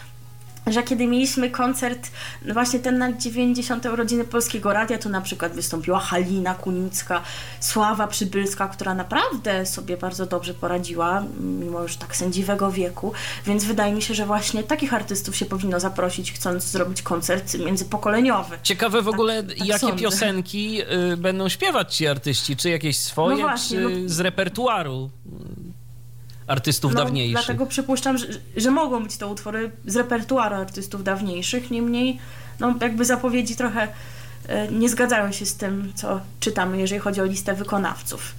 że kiedy mieliśmy koncert, no właśnie ten na 90. urodziny Polskiego Radia, to na przykład wystąpiła Halina Kunicka, Sława Przybylska, która naprawdę sobie bardzo dobrze poradziła, mimo już tak sędziwego wieku, więc wydaje mi się, że właśnie takich artystów się powinno zaprosić, chcąc zrobić koncert międzypokoleniowy. Ciekawe w tak, ogóle, tak jakie sądzę. piosenki y, będą śpiewać ci artyści, czy jakieś swoje, no właśnie, czy no... z repertuaru artystów no, dawniejszych. Dlatego przypuszczam, że, że mogą być to utwory z repertuaru artystów dawniejszych, niemniej no, jakby zapowiedzi trochę e, nie zgadzają się z tym, co czytamy, jeżeli chodzi o listę wykonawców.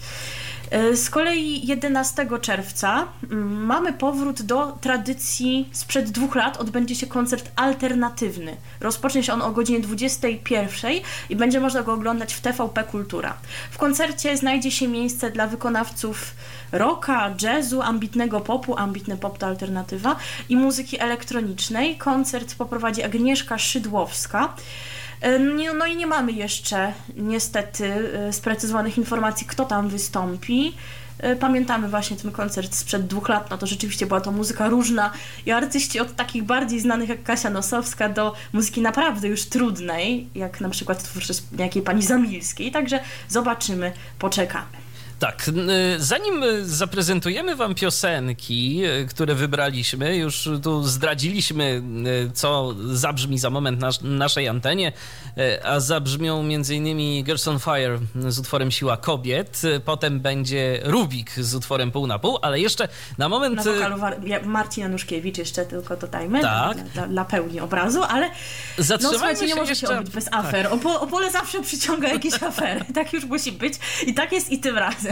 E, z kolei 11 czerwca mm, mamy powrót do tradycji sprzed dwóch lat. Odbędzie się koncert alternatywny. Rozpocznie się on o godzinie 21 i będzie można go oglądać w TVP Kultura. W koncercie znajdzie się miejsce dla wykonawców rocka, jazzu, ambitnego popu, ambitny pop to alternatywa i muzyki elektronicznej. Koncert poprowadzi Agnieszka Szydłowska. E, no i nie mamy jeszcze niestety e, sprecyzowanych informacji, kto tam wystąpi. E, pamiętamy właśnie ten koncert sprzed dwóch lat, no to rzeczywiście była to muzyka różna i artyści od takich bardziej znanych jak Kasia Nosowska do muzyki naprawdę już trudnej, jak na przykład twórczość jakiej pani Zamilskiej, także zobaczymy, poczekamy. Tak, zanim zaprezentujemy Wam piosenki, e, które wybraliśmy, już tu zdradziliśmy, e, co zabrzmi za moment na naszej antenie, e, a zabrzmią m.in. Girls on Fire z utworem Siła Kobiet, potem będzie Rubik z utworem Pół na Pół, ale jeszcze na moment... Na wokalu Marcin Januszkiewicz jeszcze tylko dodajmy, tak. dla, dla pełni obrazu, ale no słuchajcie, nie może jeszcze... się obyć bez tak. afer. Tak. Opole zawsze przyciąga jakieś afery, tak już musi być i tak jest i tym razem.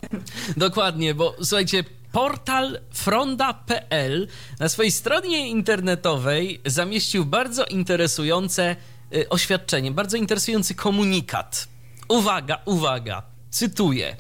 Dokładnie, bo słuchajcie, portal fronda.pl na swojej stronie internetowej zamieścił bardzo interesujące y, oświadczenie, bardzo interesujący komunikat. Uwaga, uwaga, cytuję.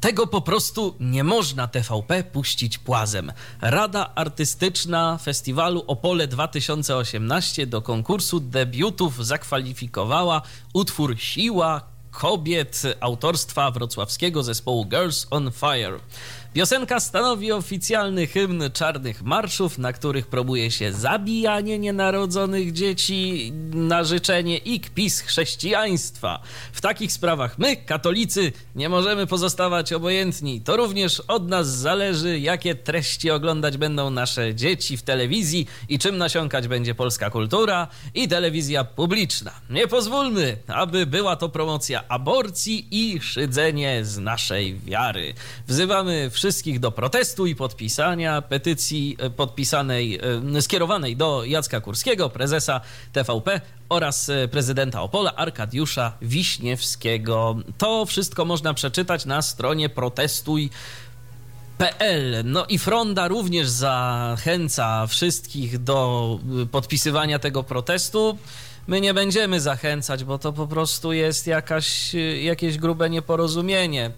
Tego po prostu nie można TVP puścić płazem. Rada Artystyczna Festiwalu Opole 2018 do konkursu debiutów zakwalifikowała utwór Siła kobiet autorstwa wrocławskiego zespołu Girls on Fire. Piosenka stanowi oficjalny hymn czarnych marszów, na których próbuje się zabijanie nienarodzonych dzieci na życzenie i kpis chrześcijaństwa. W takich sprawach my, katolicy, nie możemy pozostawać obojętni. To również od nas zależy, jakie treści oglądać będą nasze dzieci w telewizji i czym nasiąkać będzie polska kultura i telewizja publiczna. Nie pozwólmy, aby była to promocja aborcji i szydzenie z naszej wiary. Wzywamy wszystkich do protestu i podpisania petycji e, podpisanej, e, skierowanej do Jacka Kurskiego, prezesa TVP oraz e, prezydenta Opola Arkadiusza Wiśniewskiego. To wszystko można przeczytać na stronie protestuj.pl. No i Fronda również zachęca wszystkich do podpisywania tego protestu. My nie będziemy zachęcać, bo to po prostu jest jakaś, jakieś grube nieporozumienie.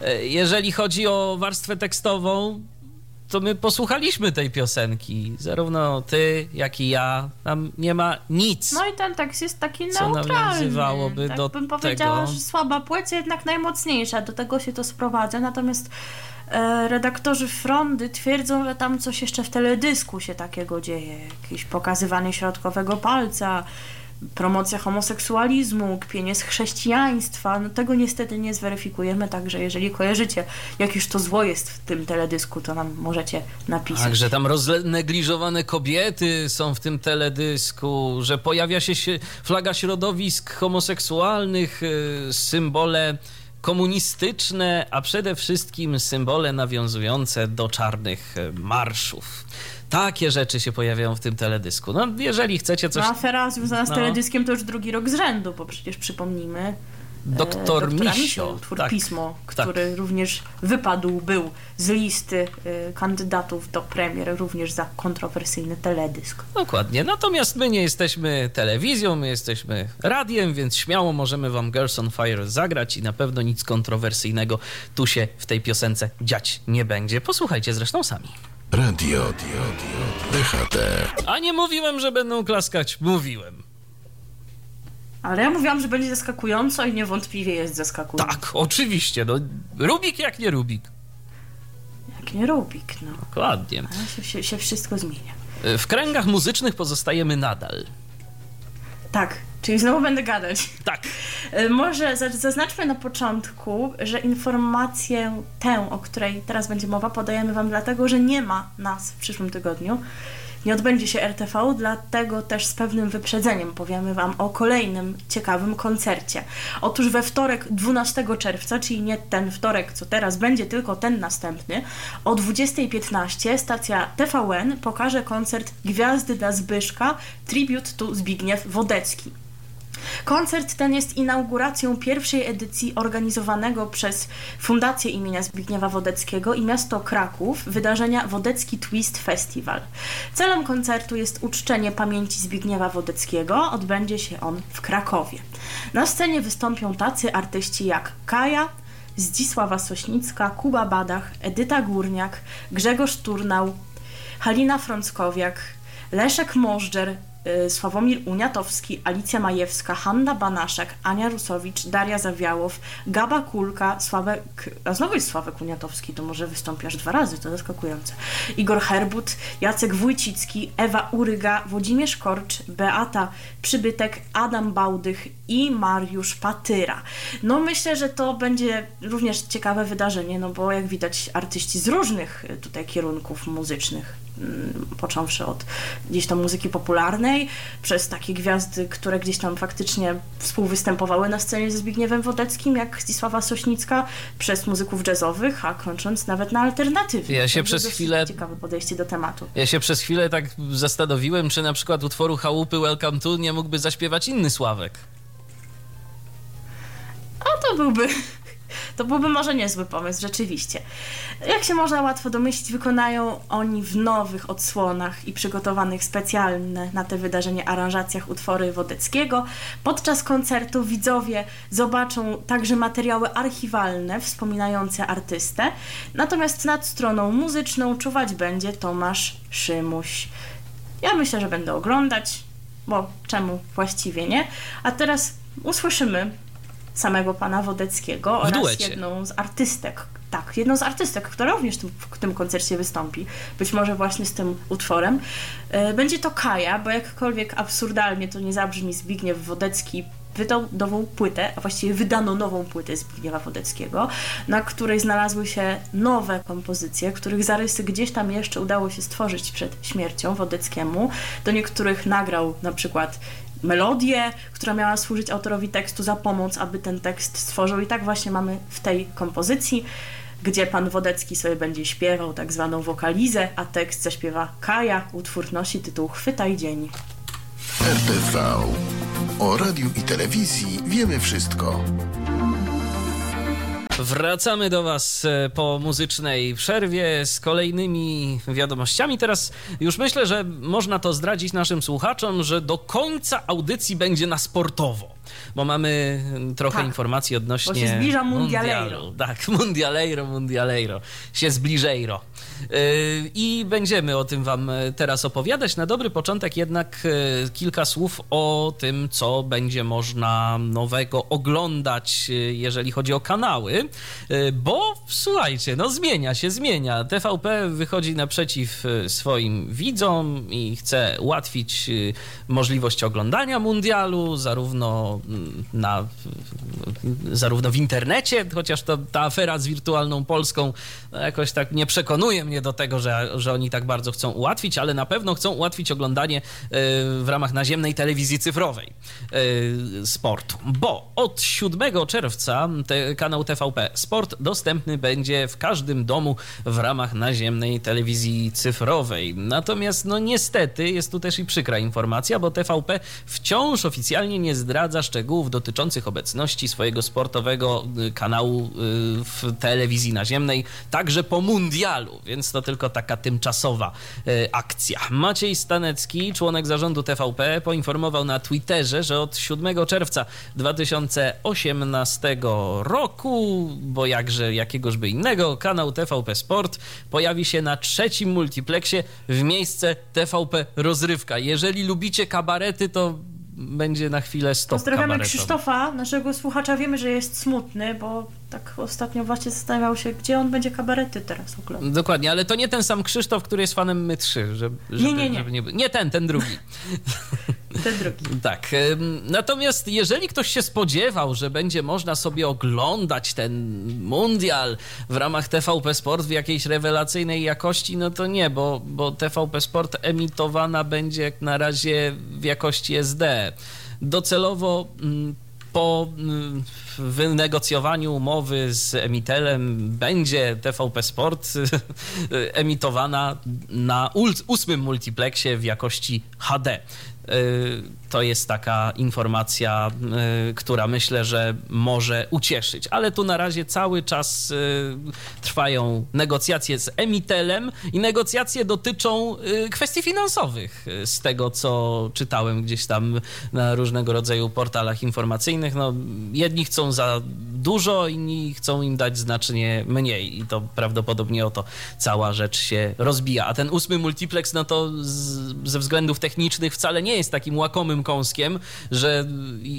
E, jeżeli chodzi o warstwę tekstową, to my posłuchaliśmy tej piosenki. Zarówno ty, jak i ja. Tam nie ma nic. No i ten tekst jest taki neutralny. Co nawiązywałoby tak do bym powiedziała, tego. że słaba płeć jednak najmocniejsza. Do tego się to sprowadza. Natomiast e, redaktorzy Frondy twierdzą, że tam coś jeszcze w teledysku się takiego dzieje. Jakieś pokazywanie środkowego palca, promocja homoseksualizmu, kpienie z chrześcijaństwa. No tego niestety nie zweryfikujemy, także jeżeli kojarzycie, jak już to zło jest w tym teledysku, to nam możecie napisać. Także tam roznegliżowane kobiety są w tym teledysku, że pojawia się flaga środowisk homoseksualnych, y, symbole komunistyczne, a przede wszystkim symbole nawiązujące do czarnych y, marszów. Takie rzeczy się pojawiają w tym teledysku. No, jeżeli chcecie coś... No, afera związana z no. teledyskiem to już drugi rok z rzędu, bo przecież przypomnijmy, Doktor e, Misio, twór tak, pismo, który tak. również wypadł, był z listy e, kandydatów do premier, również za kontrowersyjny teledysk. Dokładnie. Natomiast my nie jesteśmy telewizją, my jesteśmy radiem, więc śmiało możemy wam Girls on Fire zagrać i na pewno nic kontrowersyjnego tu się w tej piosence dziać nie będzie. Posłuchajcie zresztą sami. Radio, radio, DHT. A nie mówiłem, że będą klaskać. Mówiłem. Ale ja mówiłam, że będzie zaskakująco i niewątpliwie jest zaskakująco. Tak, oczywiście. No, Rubik jak nie Rubik. Jak nie Rubik, no. Dokładnie. Ale się, się, się wszystko zmienia. W kręgach muzycznych pozostajemy nadal. Tak, czyli znowu będę gadać. Tak. E, może zaznaczmy na początku, że informację tę, o której teraz będzie mowa, podajemy Wam dlatego, że nie ma nas w przyszłym tygodniu nie odbędzie się RTV, dlatego też z pewnym wyprzedzeniem powiemy Wam o kolejnym ciekawym koncercie. Otóż we wtorek 12 czerwca, czyli nie ten wtorek, co teraz będzie, tylko ten następny, o 20.15 stacja TVN pokaże koncert Gwiazdy dla Zbyszka Tribute to Zbigniew Wodecki. Koncert ten jest inauguracją pierwszej edycji organizowanego przez Fundację imienia Zbigniewa Wodeckiego i miasto Kraków wydarzenia Wodecki Twist Festival. Celem koncertu jest uczczenie pamięci Zbigniewa Wodeckiego. Odbędzie się on w Krakowie. Na scenie wystąpią tacy artyści jak Kaja, Zdzisława Sośnicka, Kuba Badach, Edyta Górniak, Grzegorz Turnał, Halina Frąckowiak, Leszek Możdżer, Sławomir Uniatowski, Alicja Majewska, Hanna Banaszek, Ania Rusowicz, Daria Zawiałow, Gaba Kulka, Sławek, a znowu jest Sławek Uniatowski, to może wystąpi aż dwa razy, to zaskakujące. Igor Herbut, Jacek Wójcicki, Ewa Uryga, Włodzimierz Korcz, Beata Przybytek, Adam Bałdych i Mariusz Patyra. No myślę, że to będzie również ciekawe wydarzenie, no bo jak widać artyści z różnych y, tutaj kierunków muzycznych Mm, począwszy od gdzieś tam muzyki popularnej, przez takie gwiazdy, które gdzieś tam faktycznie współwystępowały na scenie ze Zbigniewem Wodeckim, jak Zdzisława Sośnicka, przez muzyków jazzowych, a kończąc nawet na alternatywie. Ja się przez chwilę... Ciekawe podejście do tematu. Ja się przez chwilę tak zastanowiłem, czy na przykład utworu Chałupy Welcome to nie mógłby zaśpiewać inny Sławek. A to byłby to byłby może niezły pomysł, rzeczywiście. Jak się można łatwo domyślić, wykonają oni w nowych odsłonach i przygotowanych specjalnie na te wydarzenie aranżacjach utwory Wodeckiego. Podczas koncertu widzowie zobaczą także materiały archiwalne wspominające artystę, natomiast nad stroną muzyczną czuwać będzie Tomasz Szymuś. Ja myślę, że będę oglądać, bo czemu właściwie nie? A teraz usłyszymy samego pana Wodeckiego oraz jedną z artystek. Tak, jedną z artystek, która również w tym, w tym koncercie wystąpi, być może właśnie z tym utworem. E, będzie to Kaja, bo jakkolwiek absurdalnie to nie zabrzmi, Zbigniew Wodecki wydał nową płytę, a właściwie wydano nową płytę Zbigniewa Wodeckiego, na której znalazły się nowe kompozycje, których zarysy gdzieś tam jeszcze udało się stworzyć przed śmiercią Wodeckiemu. Do niektórych nagrał na przykład melodię, która miała służyć autorowi tekstu za pomoc, aby ten tekst stworzył. I tak właśnie mamy w tej kompozycji, gdzie pan Wodecki sobie będzie śpiewał tak zwaną wokalizę, a tekst zaśpiewa Kaja. Utwór nosi tytuł Chwytaj dzień. RTV. O radiu i telewizji wiemy wszystko. Wracamy do Was e, po muzycznej przerwie z kolejnymi wiadomościami. Teraz już myślę, że można to zdradzić naszym słuchaczom, że do końca audycji będzie na sportowo bo mamy trochę tak, informacji odnośnie. Bo się zbliża Mundialeiro. Tak, Mundialeiro, Mundialeiro. Się zbliżeiro. Yy, I będziemy o tym Wam teraz opowiadać. Na dobry początek jednak yy, kilka słów o tym, co będzie można nowego oglądać, yy, jeżeli chodzi o kanały. e, bo słuchajcie, no zmienia się, zmienia. TVP wychodzi naprzeciw e, swoim widzom i chce ułatwić możliwość oglądania mundialu, zarówno mm, na zarówno w internecie, chociaż to, ta afera z wirtualną Polską no jakoś tak nie przekonuje mnie do tego, że, że oni tak bardzo chcą ułatwić, ale na pewno chcą ułatwić oglądanie w ramach naziemnej telewizji cyfrowej sportu, bo od 7 czerwca te, kanał TVP Sport dostępny będzie w każdym domu w ramach naziemnej telewizji cyfrowej. Natomiast, no niestety, jest tu też i przykra informacja, bo TVP wciąż oficjalnie nie zdradza szczegółów dotyczących obecności swojego sportowego y, kanału y, w telewizji naziemnej, także po mundialu, więc to tylko taka tymczasowa y, akcja. Maciej Stanecki, członek zarządu TVP, poinformował na Twitterze, że od 7 czerwca 2018 roku, bo jakże jakiegoż by innego, kanał TVP Sport pojawi się na trzecim multiplexie w miejsce TVP Rozrywka. Jeżeli lubicie kabarety, to będzie na chwilę stop Pozdrawiamy. Krzysztofa, naszego słuchacza. Wiemy, że jest smutny, bo tak ostatnio właśnie zastanawiał się, gdzie on będzie kabarety teraz oglądać. Dokładnie, ale to nie ten sam Krzysztof, który jest fanem My 3. Żeby, nie, nie, nie. nie, nie ten, ten drugi. Ten drugi. Tak. Natomiast jeżeli ktoś się spodziewał, że będzie można sobie oglądać ten mundial w ramach TVP Sport w jakiejś rewelacyjnej jakości, no to nie, bo, bo TVP Sport emitowana będzie jak na razie w jakości SD. Docelowo mm, po mm, wynegocjowaniu umowy z Emitelem będzie TVP Sport emitowana na ósmym multiplexie w jakości HD. Y, to jest taka informacja, y, która myślę, że może ucieszyć. Ale tu na razie cały czas y, trwają negocjacje z Emitelem i negocjacje dotyczą kwestii finansowych. Z tego, co czytałem gdzieś tam na różnego rodzaju portalach informacyjnych, no, jedni chcą za dużo, inni chcą im dać znacznie mniej i to prawdopodobnie o to cała rzecz się rozbija. A ten ósmy multiplex, no to z, ze względów technicznych wcale nie jest takim łakomym kąskiem, że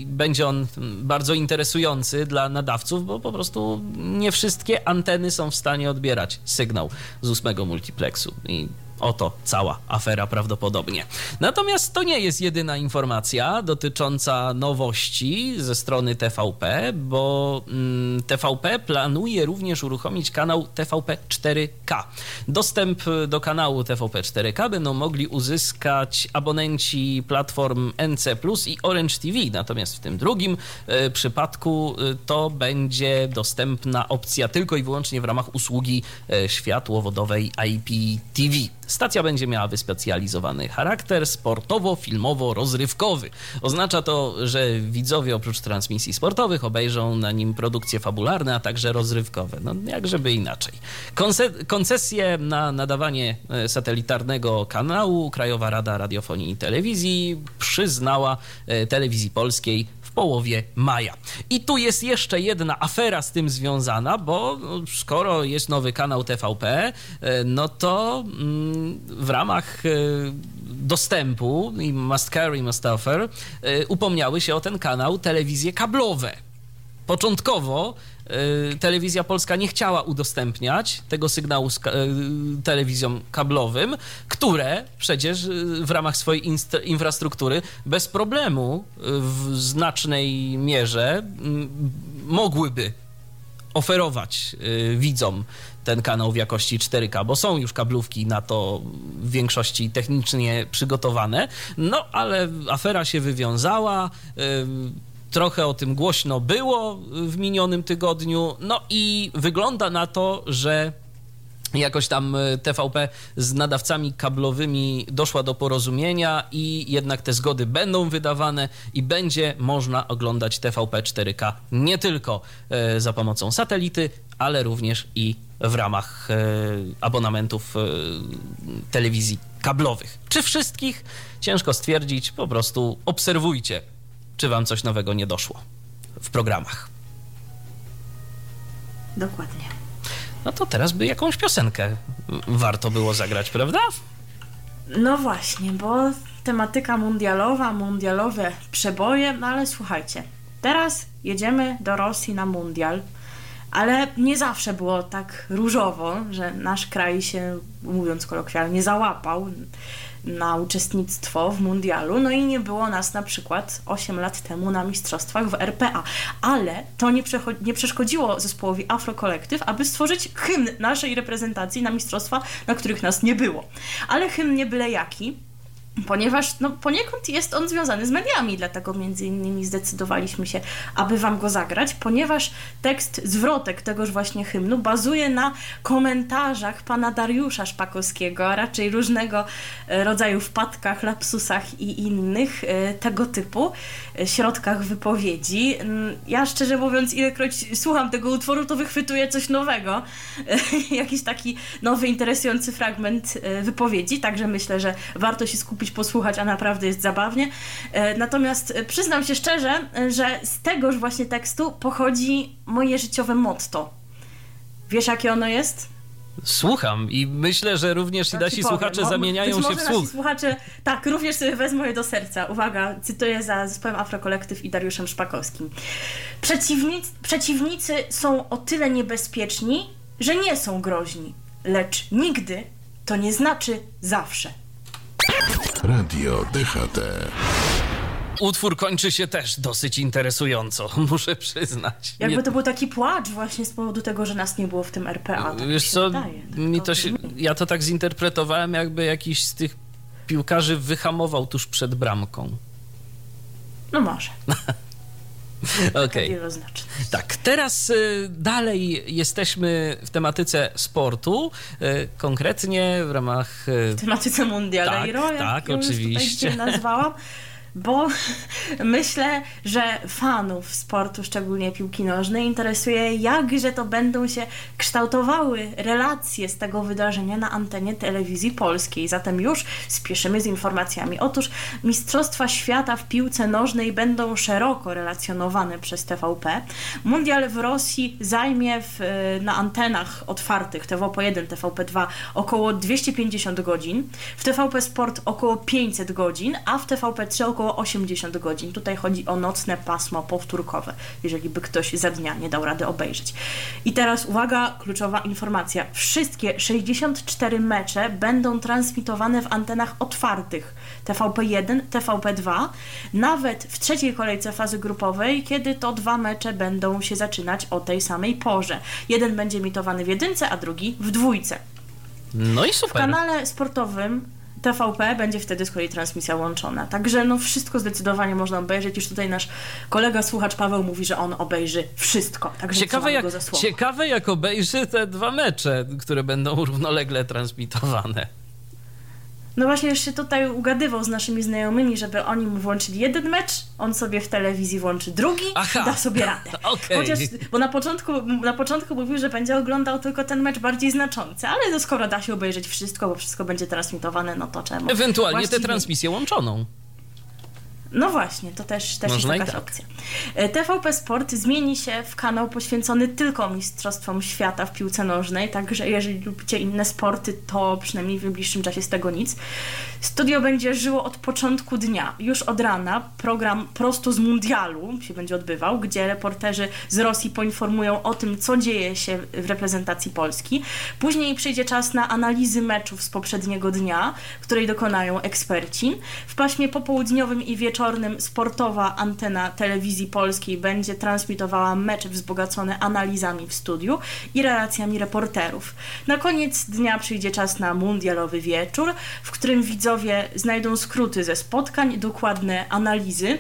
będzie on bardzo interesujący dla nadawców, bo po prostu nie wszystkie anteny są w stanie odbierać sygnał z ósmego multiplexu. I Oto cała afera prawdopodobnie. Natomiast to nie jest jedyna informacja dotycząca nowości ze strony TVP, bo mm, TVP planuje również uruchomić kanał TVP 4K. Dostęp do kanału TVP 4K będą mogli uzyskać abonenci platform NC Plus i Orange TV. Natomiast w tym drugim y, przypadku y, to będzie dostępna opcja tylko i wyłącznie w ramach usługi y, światłowodowej IPTV. Stacja będzie miała wyspecjalizowany charakter sportowo-filmowo-rozrywkowy. Oznacza to, że widzowie oprócz transmisji sportowych obejrzą na nim produkcje fabularne, a także rozrywkowe. No jakżeby inaczej. Konce- koncesję na nadawanie e, satelitarnego kanału Krajowa Rada Radiofonii i Telewizji przyznała e, telewizji polskiej w połowie maja. I tu jest jeszcze jedna afera z tym związana, bo no, skoro jest nowy kanał TVP, e, no to mm, w ramach e, dostępu i must carry, must offer e, upomniały się o ten kanał telewizje kablowe. Początkowo telewizja polska nie chciała udostępniać tego sygnału y, telewizjom kablowym, które przecież y, w ramach swojej infrastruktury bez problemu w znacznej mierze mogłyby oferować widzom ten kanał w jakości 4K, bo są już kablówki na to w większości technicznie przygotowane. No ale afera się wywiązała. Trochę o tym głośno było w minionym tygodniu, no i wygląda na to, że jakoś tam e, TVP z nadawcami kablowymi doszła do porozumienia i jednak te zgody będą wydawane i będzie można oglądać TVP 4K nie tylko e, za pomocą satelity, ale również i w ramach e, abonamentów telewizji kablowych. Czy wszystkich? Ciężko stwierdzić, po prostu obserwujcie czy wam coś nowego nie doszło w programach. Dokładnie. No to teraz by jakąś piosenkę warto było zagrać, prawda? No właśnie, bo tematyka mundialowa, mundialowe przeboje, no ale słuchajcie, teraz jedziemy do Rosji na mundial. Ale nie zawsze było tak różowo, że nasz kraj się, mówiąc kolokwialnie, załapał na uczestnictwo w mundialu, no i nie było nas na przykład 8 lat temu na mistrzostwach w RPA. Ale to nie, nie przeszkodziło zespołowi Afro Collective, aby stworzyć hymn naszej reprezentacji na mistrzostwa, na których nas nie było. Ale hymn nie byle jaki, ponieważ no, poniekąd jest on związany z mediami, dlatego między innymi zdecydowaliśmy się, aby Wam go zagrać, ponieważ tekst, zwrotek tegoż właśnie hymnu bazuje na komentarzach pana Dariusza Szpakowskiego, a raczej różnego e, rodzaju wpadkach, lapsusach i innych e, tego typu e, środkach wypowiedzi. Mm, ja szczerze mówiąc, ilekroć słucham tego utworu, to wychwytuję coś nowego, jakiś taki nowy, interesujący fragment wypowiedzi, także myślę, że warto się skupić posłuchać, a naprawdę jest zabawnie. E, natomiast e, przyznam się szczerze, e, że z tegoż właśnie tekstu pochodzi moje życiowe motto. Wiesz, jakie ono jest? Słucham i myślę, że również i nasi słuchacze no, zamieniają się w słuch. słuchacze, tak, również sobie wezmą je do serca. Uwaga, cytuję za zespołem Afrokolektyw i Dariuszem Szpakowskim. Przeciwnicy, przeciwnicy są o tyle niebezpieczni, że nie są groźni, lecz nigdy to nie znaczy zawsze. Radio DHT. Utwór kończy się też dosyć interesująco, muszę przyznać. Jakby nie... to był taki płacz właśnie z powodu tego, że nas nie było w tym RPA. Tak Wiesz co, wydaje, tak mi to się, ja to tak zinterpretowałem, jakby jakiś z tych piłkarzy wyhamował tuż przed bramką. No może. Okej. Okay. Tak, teraz y, dalej jesteśmy w tematyce sportu, y, konkretnie w ramach... Y, w tematyce Mundialero, tak, tak, oczywiście. Już nazwałam bo myślę, że fanów sportu, szczególnie piłki nożnej, interesuje, jakże to będą się kształtowały relacje z tego wydarzenia na antenie telewizji polskiej. Zatem już spieszymy z informacjami. Otóż Mistrzostwa Świata w piłce nożnej będą szeroko relacjonowane przez TVP. Mundial w Rosji zajmie w, na antenach otwartych TVP1, TVP2 około 250 godzin, w TVP Sport około 500 godzin, a w TVP3 około około 80 godzin. Tutaj chodzi o nocne pasmo powtórkowe, jeżeli by ktoś za dnia nie dał rady obejrzeć. I teraz uwaga, kluczowa informacja. Wszystkie 64 mecze będą transmitowane w antenach otwartych TVP1, TVP2, nawet w trzeciej kolejce fazy grupowej, kiedy to dwa mecze będą się zaczynać o tej samej porze. Jeden będzie emitowany w jedynce, a drugi w dwójce. No i super. W kanale sportowym TVP będzie wtedy z kolei transmisja łączona. Także no wszystko zdecydowanie można obejrzeć. Już tutaj nasz kolega słuchacz Paweł mówi, że on obejrzy wszystko. Także ciekawe, jak, ciekawe jak obejrzy te dwa mecze, które będą równolegle transmitowane. No właśnie już się tutaj ugadywał z naszymi znajomymi, żeby oni mu włączyli jeden mecz, on sobie w telewizji włączy drugi Aha. da sobie radę. Okay. Chociaż, bo na początku, na początku mówił, że będzie oglądał tylko ten mecz bardziej znaczący, ale no skoro da się obejrzeć wszystko, bo wszystko będzie transmitowane, no to czemu? Ewentualnie Właściwie... tę transmisję łączoną. No właśnie, to też, też jest jakaś tak. opcja. E, TVP Sport zmieni się w kanał poświęcony tylko Mistrzostwom Świata w piłce nożnej, także jeżeli lubicie inne sporty, to przynajmniej w najbliższym czasie z tego nic. Studio będzie żyło od początku dnia, już od rana. Program prosto z mundialu się będzie odbywał, gdzie reporterzy z Rosji poinformują o tym, co dzieje się w reprezentacji Polski. Później przyjdzie czas na analizy meczów z poprzedniego dnia, której dokonają eksperci. W paśmie popołudniowym i wieczornym sportowa antena telewizji polskiej będzie transmitowała mecze wzbogacone analizami w studiu i relacjami reporterów. Na koniec dnia przyjdzie czas na mundialowy wieczór, w którym widzowie znajdą skróty ze spotkań, dokładne analizy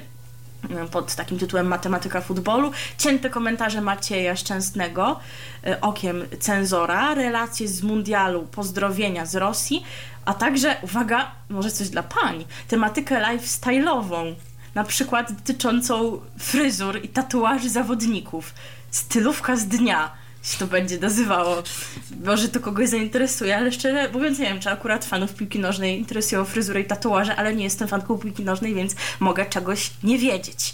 pod takim tytułem Matematyka futbolu, cięte komentarze Macieja Szczęsnego e, okiem cenzora, relacje z mundialu, pozdrowienia z Rosji, a także, uwaga, może coś dla pań, tematykę lifestyle'ową, na przykład dotyczącą fryzur i tatuaży zawodników, stylówka z dnia, się to będzie nazywało. Może to kogoś zainteresuje, ale szczerze mówiąc nie wiem, czy akurat fanów piłki nożnej interesują fryzury i tatuaże, ale nie jestem fanką piłki nożnej, więc mogę czegoś nie wiedzieć.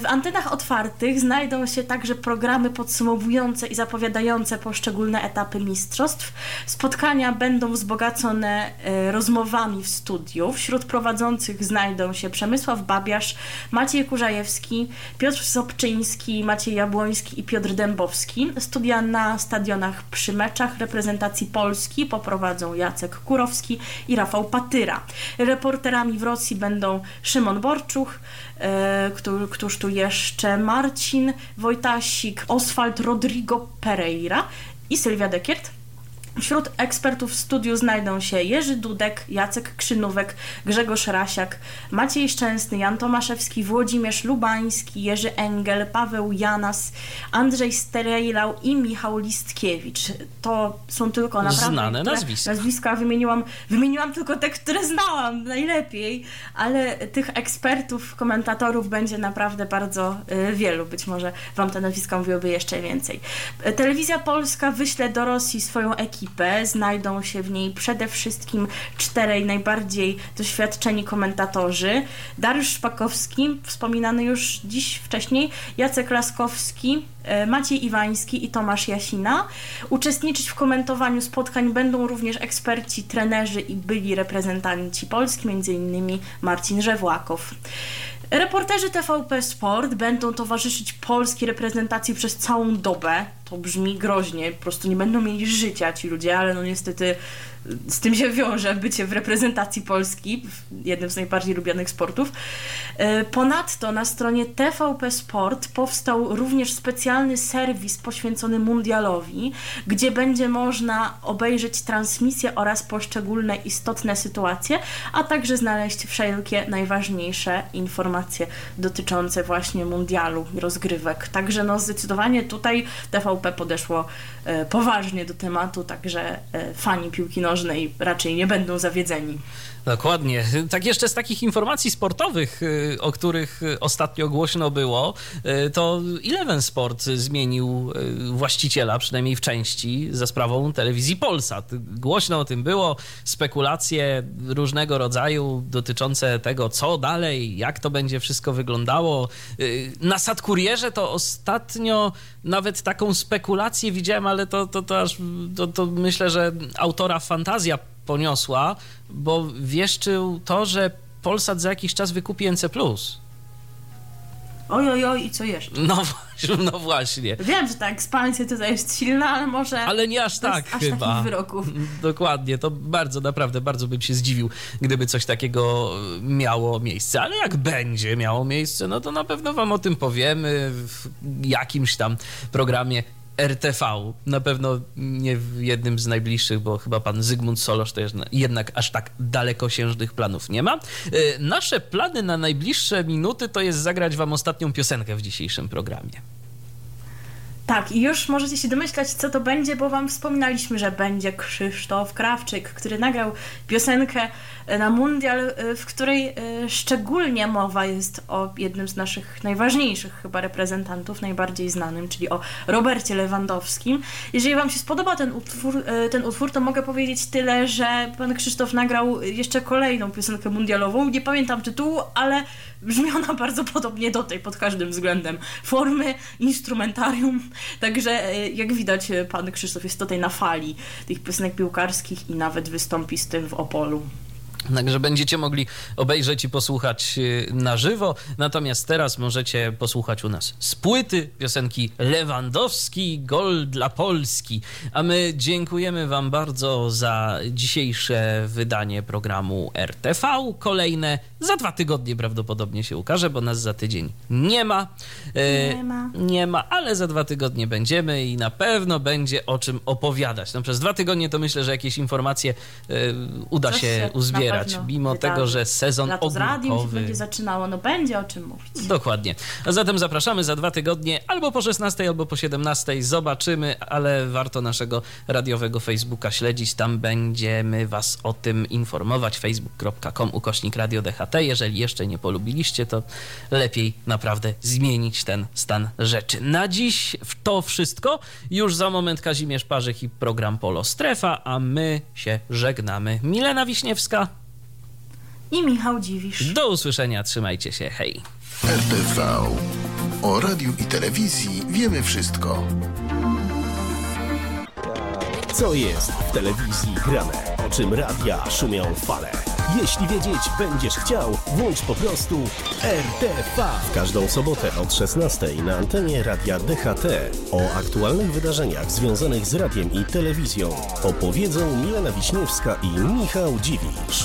W antenach otwartych znajdą się także programy podsumowujące i zapowiadające poszczególne etapy mistrzostw. Spotkania będą wzbogacone e, rozmowami w studiu. Wśród prowadzących znajdą się Przemysław Babiarz, Maciej Kurzajewski, Piotr Sobczyński, Maciej Jabłoński i Piotr Dębowski. Studia na stadionach przy meczach reprezentacji Polski poprowadzą Jacek Kurowski i Rafał Patyra. Reporterami w Rosji będą Szymon Borczuch, E, któż tu jeszcze Marcin Wojtasik, Oswald Rodrigo Pereira i Sylwia Dekiert. Wśród ekspertów w studiu znajdą się Jerzy Dudek, Jacek Krzynówek, Grzegorz Rasiak, Maciej Szczęsny, Jan Tomaszewski, Włodzimierz Lubański, Jerzy Engel, Paweł Janas, Andrzej Sterejlał i Michał Listkiewicz. To są tylko naprawdę... Znane nazwiska. Nazwiska wymieniłam, wymieniłam tylko te, które znałam najlepiej, ale tych ekspertów, komentatorów będzie naprawdę bardzo y, wielu. Być może Wam te nazwiska mówiłyby jeszcze więcej. Telewizja Polska wyśle do Rosji swoją ekipę ekipę. Znajdą się w niej przede wszystkim czterej najbardziej doświadczeni komentatorzy. Dariusz Szpakowski, wspominany już dziś wcześniej, Jacek Laskowski, e, Maciej Iwański i Tomasz Jasina. Uczestniczyć w komentowaniu spotkań będą również eksperci, trenerzy i byli reprezentanci Polski, m.in. Marcin Żewłakow. Reporterzy TVP Sport będą towarzyszyć polskiej reprezentacji przez całą dobę. To brzmi groźnie, po prostu nie będą mieli życia ci ludzie, ale no niestety z tym się wiąże bycie w reprezentacji Polski, jednym z najbardziej lubianych sportów. E, ponadto na stronie TVP Sport powstał również specjalny serwis poświęcony mundialowi, gdzie będzie można obejrzeć transmisję oraz poszczególne istotne sytuacje, a także znaleźć wszelkie najważniejsze informacje dotyczące właśnie mundialu, rozgrywek. Także no zdecydowanie tutaj TVP podeszło e, poważnie do tematu, także e, fani piłki nożnej raczej nie będą zawiedzeni. Dokładnie. Tak jeszcze z takich informacji sportowych, y, o których y, ostatnio głośno było, y, to Eleven Sport zmienił właściciela, przynajmniej w części, za sprawą telewizji Polsat. Głośno o tym było, spekulacje różnego rodzaju dotyczące tego, co dalej, jak to będzie wszystko wyglądało. Na Satkurierze to ostatnio nawet taką spekulację widziałem, ale to, to, to aż to, to myślę, że autora fantazja poniosła, bo wieszczył to, że Polsat za jakiś czas wykupi NC+. Oj, oj, oj, i co jeszcze? No, no właśnie. Wiem, że ta ekspansja tutaj jest silna, ale może. Ale nie aż tak aż chyba. wyroków. Dokładnie, to bardzo, naprawdę, bardzo bym się zdziwił, gdyby coś takiego miało miejsce. Ale jak będzie miało miejsce, no to na pewno Wam o tym powiemy w jakimś tam programie RTV. Na pewno nie w jednym z najbliższych, bo chyba pan Zygmunt Solosz to jednak aż tak dalekosiężnych planów nie ma. E, nasze plany na najbliższe minuty to jest zagrać wam ostatnią piosenkę w dzisiejszym programie. Tak, i już możecie się domyślać, co to będzie, bo Wam wspominaliśmy, że będzie Krzysztof Krawczyk, który nagrał piosenkę na mundial, e, w której e, szczególnie mowa jest o jednym z naszych najważniejszych chyba reprezentantów, najbardziej znanym, czyli o Robercie Lewandowskim. Jeżeli Wam się spodoba ten utwór, e, ten utwór, to mogę powiedzieć tyle, że pan Krzysztof nagrał jeszcze kolejną piosenkę mundialową. Nie pamiętam tytułu, ale brzmi ona bardzo podobnie do tej pod każdym względem. Formy, instrumentarium. Także jak widać, pan Krzysztof jest tutaj na fali tych piosenek piłkarskich i nawet wystąpi z tym w Opolu. Także będziecie mogli obejrzeć i posłuchać y, na żywo. Natomiast teraz możecie posłuchać u nas z płyty piosenki Lewandowski, gol dla Polski. A my dziękujemy Wam bardzo za dzisiejsze wydanie programu RTV. Kolejne za dwa tygodnie prawdopodobnie się ukaże, bo nas za tydzień nie ma. E, nie ma. Nie ma, ale za dwa tygodnie będziemy i na pewno będzie o czym opowiadać. No przez dwa tygodnie to myślę, że jakieś informacje e, uda się uzbierać wspierać, mimo wydarzy. tego, że sezon Lato z radiem się będzie zaczynało, no będzie o czym mówić. Dokładnie. A zatem zapraszamy za dwa tygodnie, albo po 16, albo po 17. Zobaczymy, ale warto naszego radiowego Facebooka śledzić. Tam będziemy Was o tym informować. facebook.com ukośnik Radio DHT. Jeżeli jeszcze nie polubiliście, to lepiej naprawdę zmienić ten stan rzeczy. Na dziś to wszystko. Już za moment Kazimierz Parzych i program Polo Strefa, a my się żegnamy. Milena Wiśniewska. I Michał Dziwisz. Do usłyszenia. Trzymajcie się. Hej. RTV. O radiu i telewizji wiemy wszystko. Co jest w telewizji grane? O czym radia szumią fale? Jeśli wiedzieć będziesz chciał, włącz po prostu RTV. W każdą sobotę od 16 na antenie radia DHT o aktualnych wydarzeniach związanych z radiem i telewizją opowiedzą Milena Wiśniewska i Michał Dziwisz.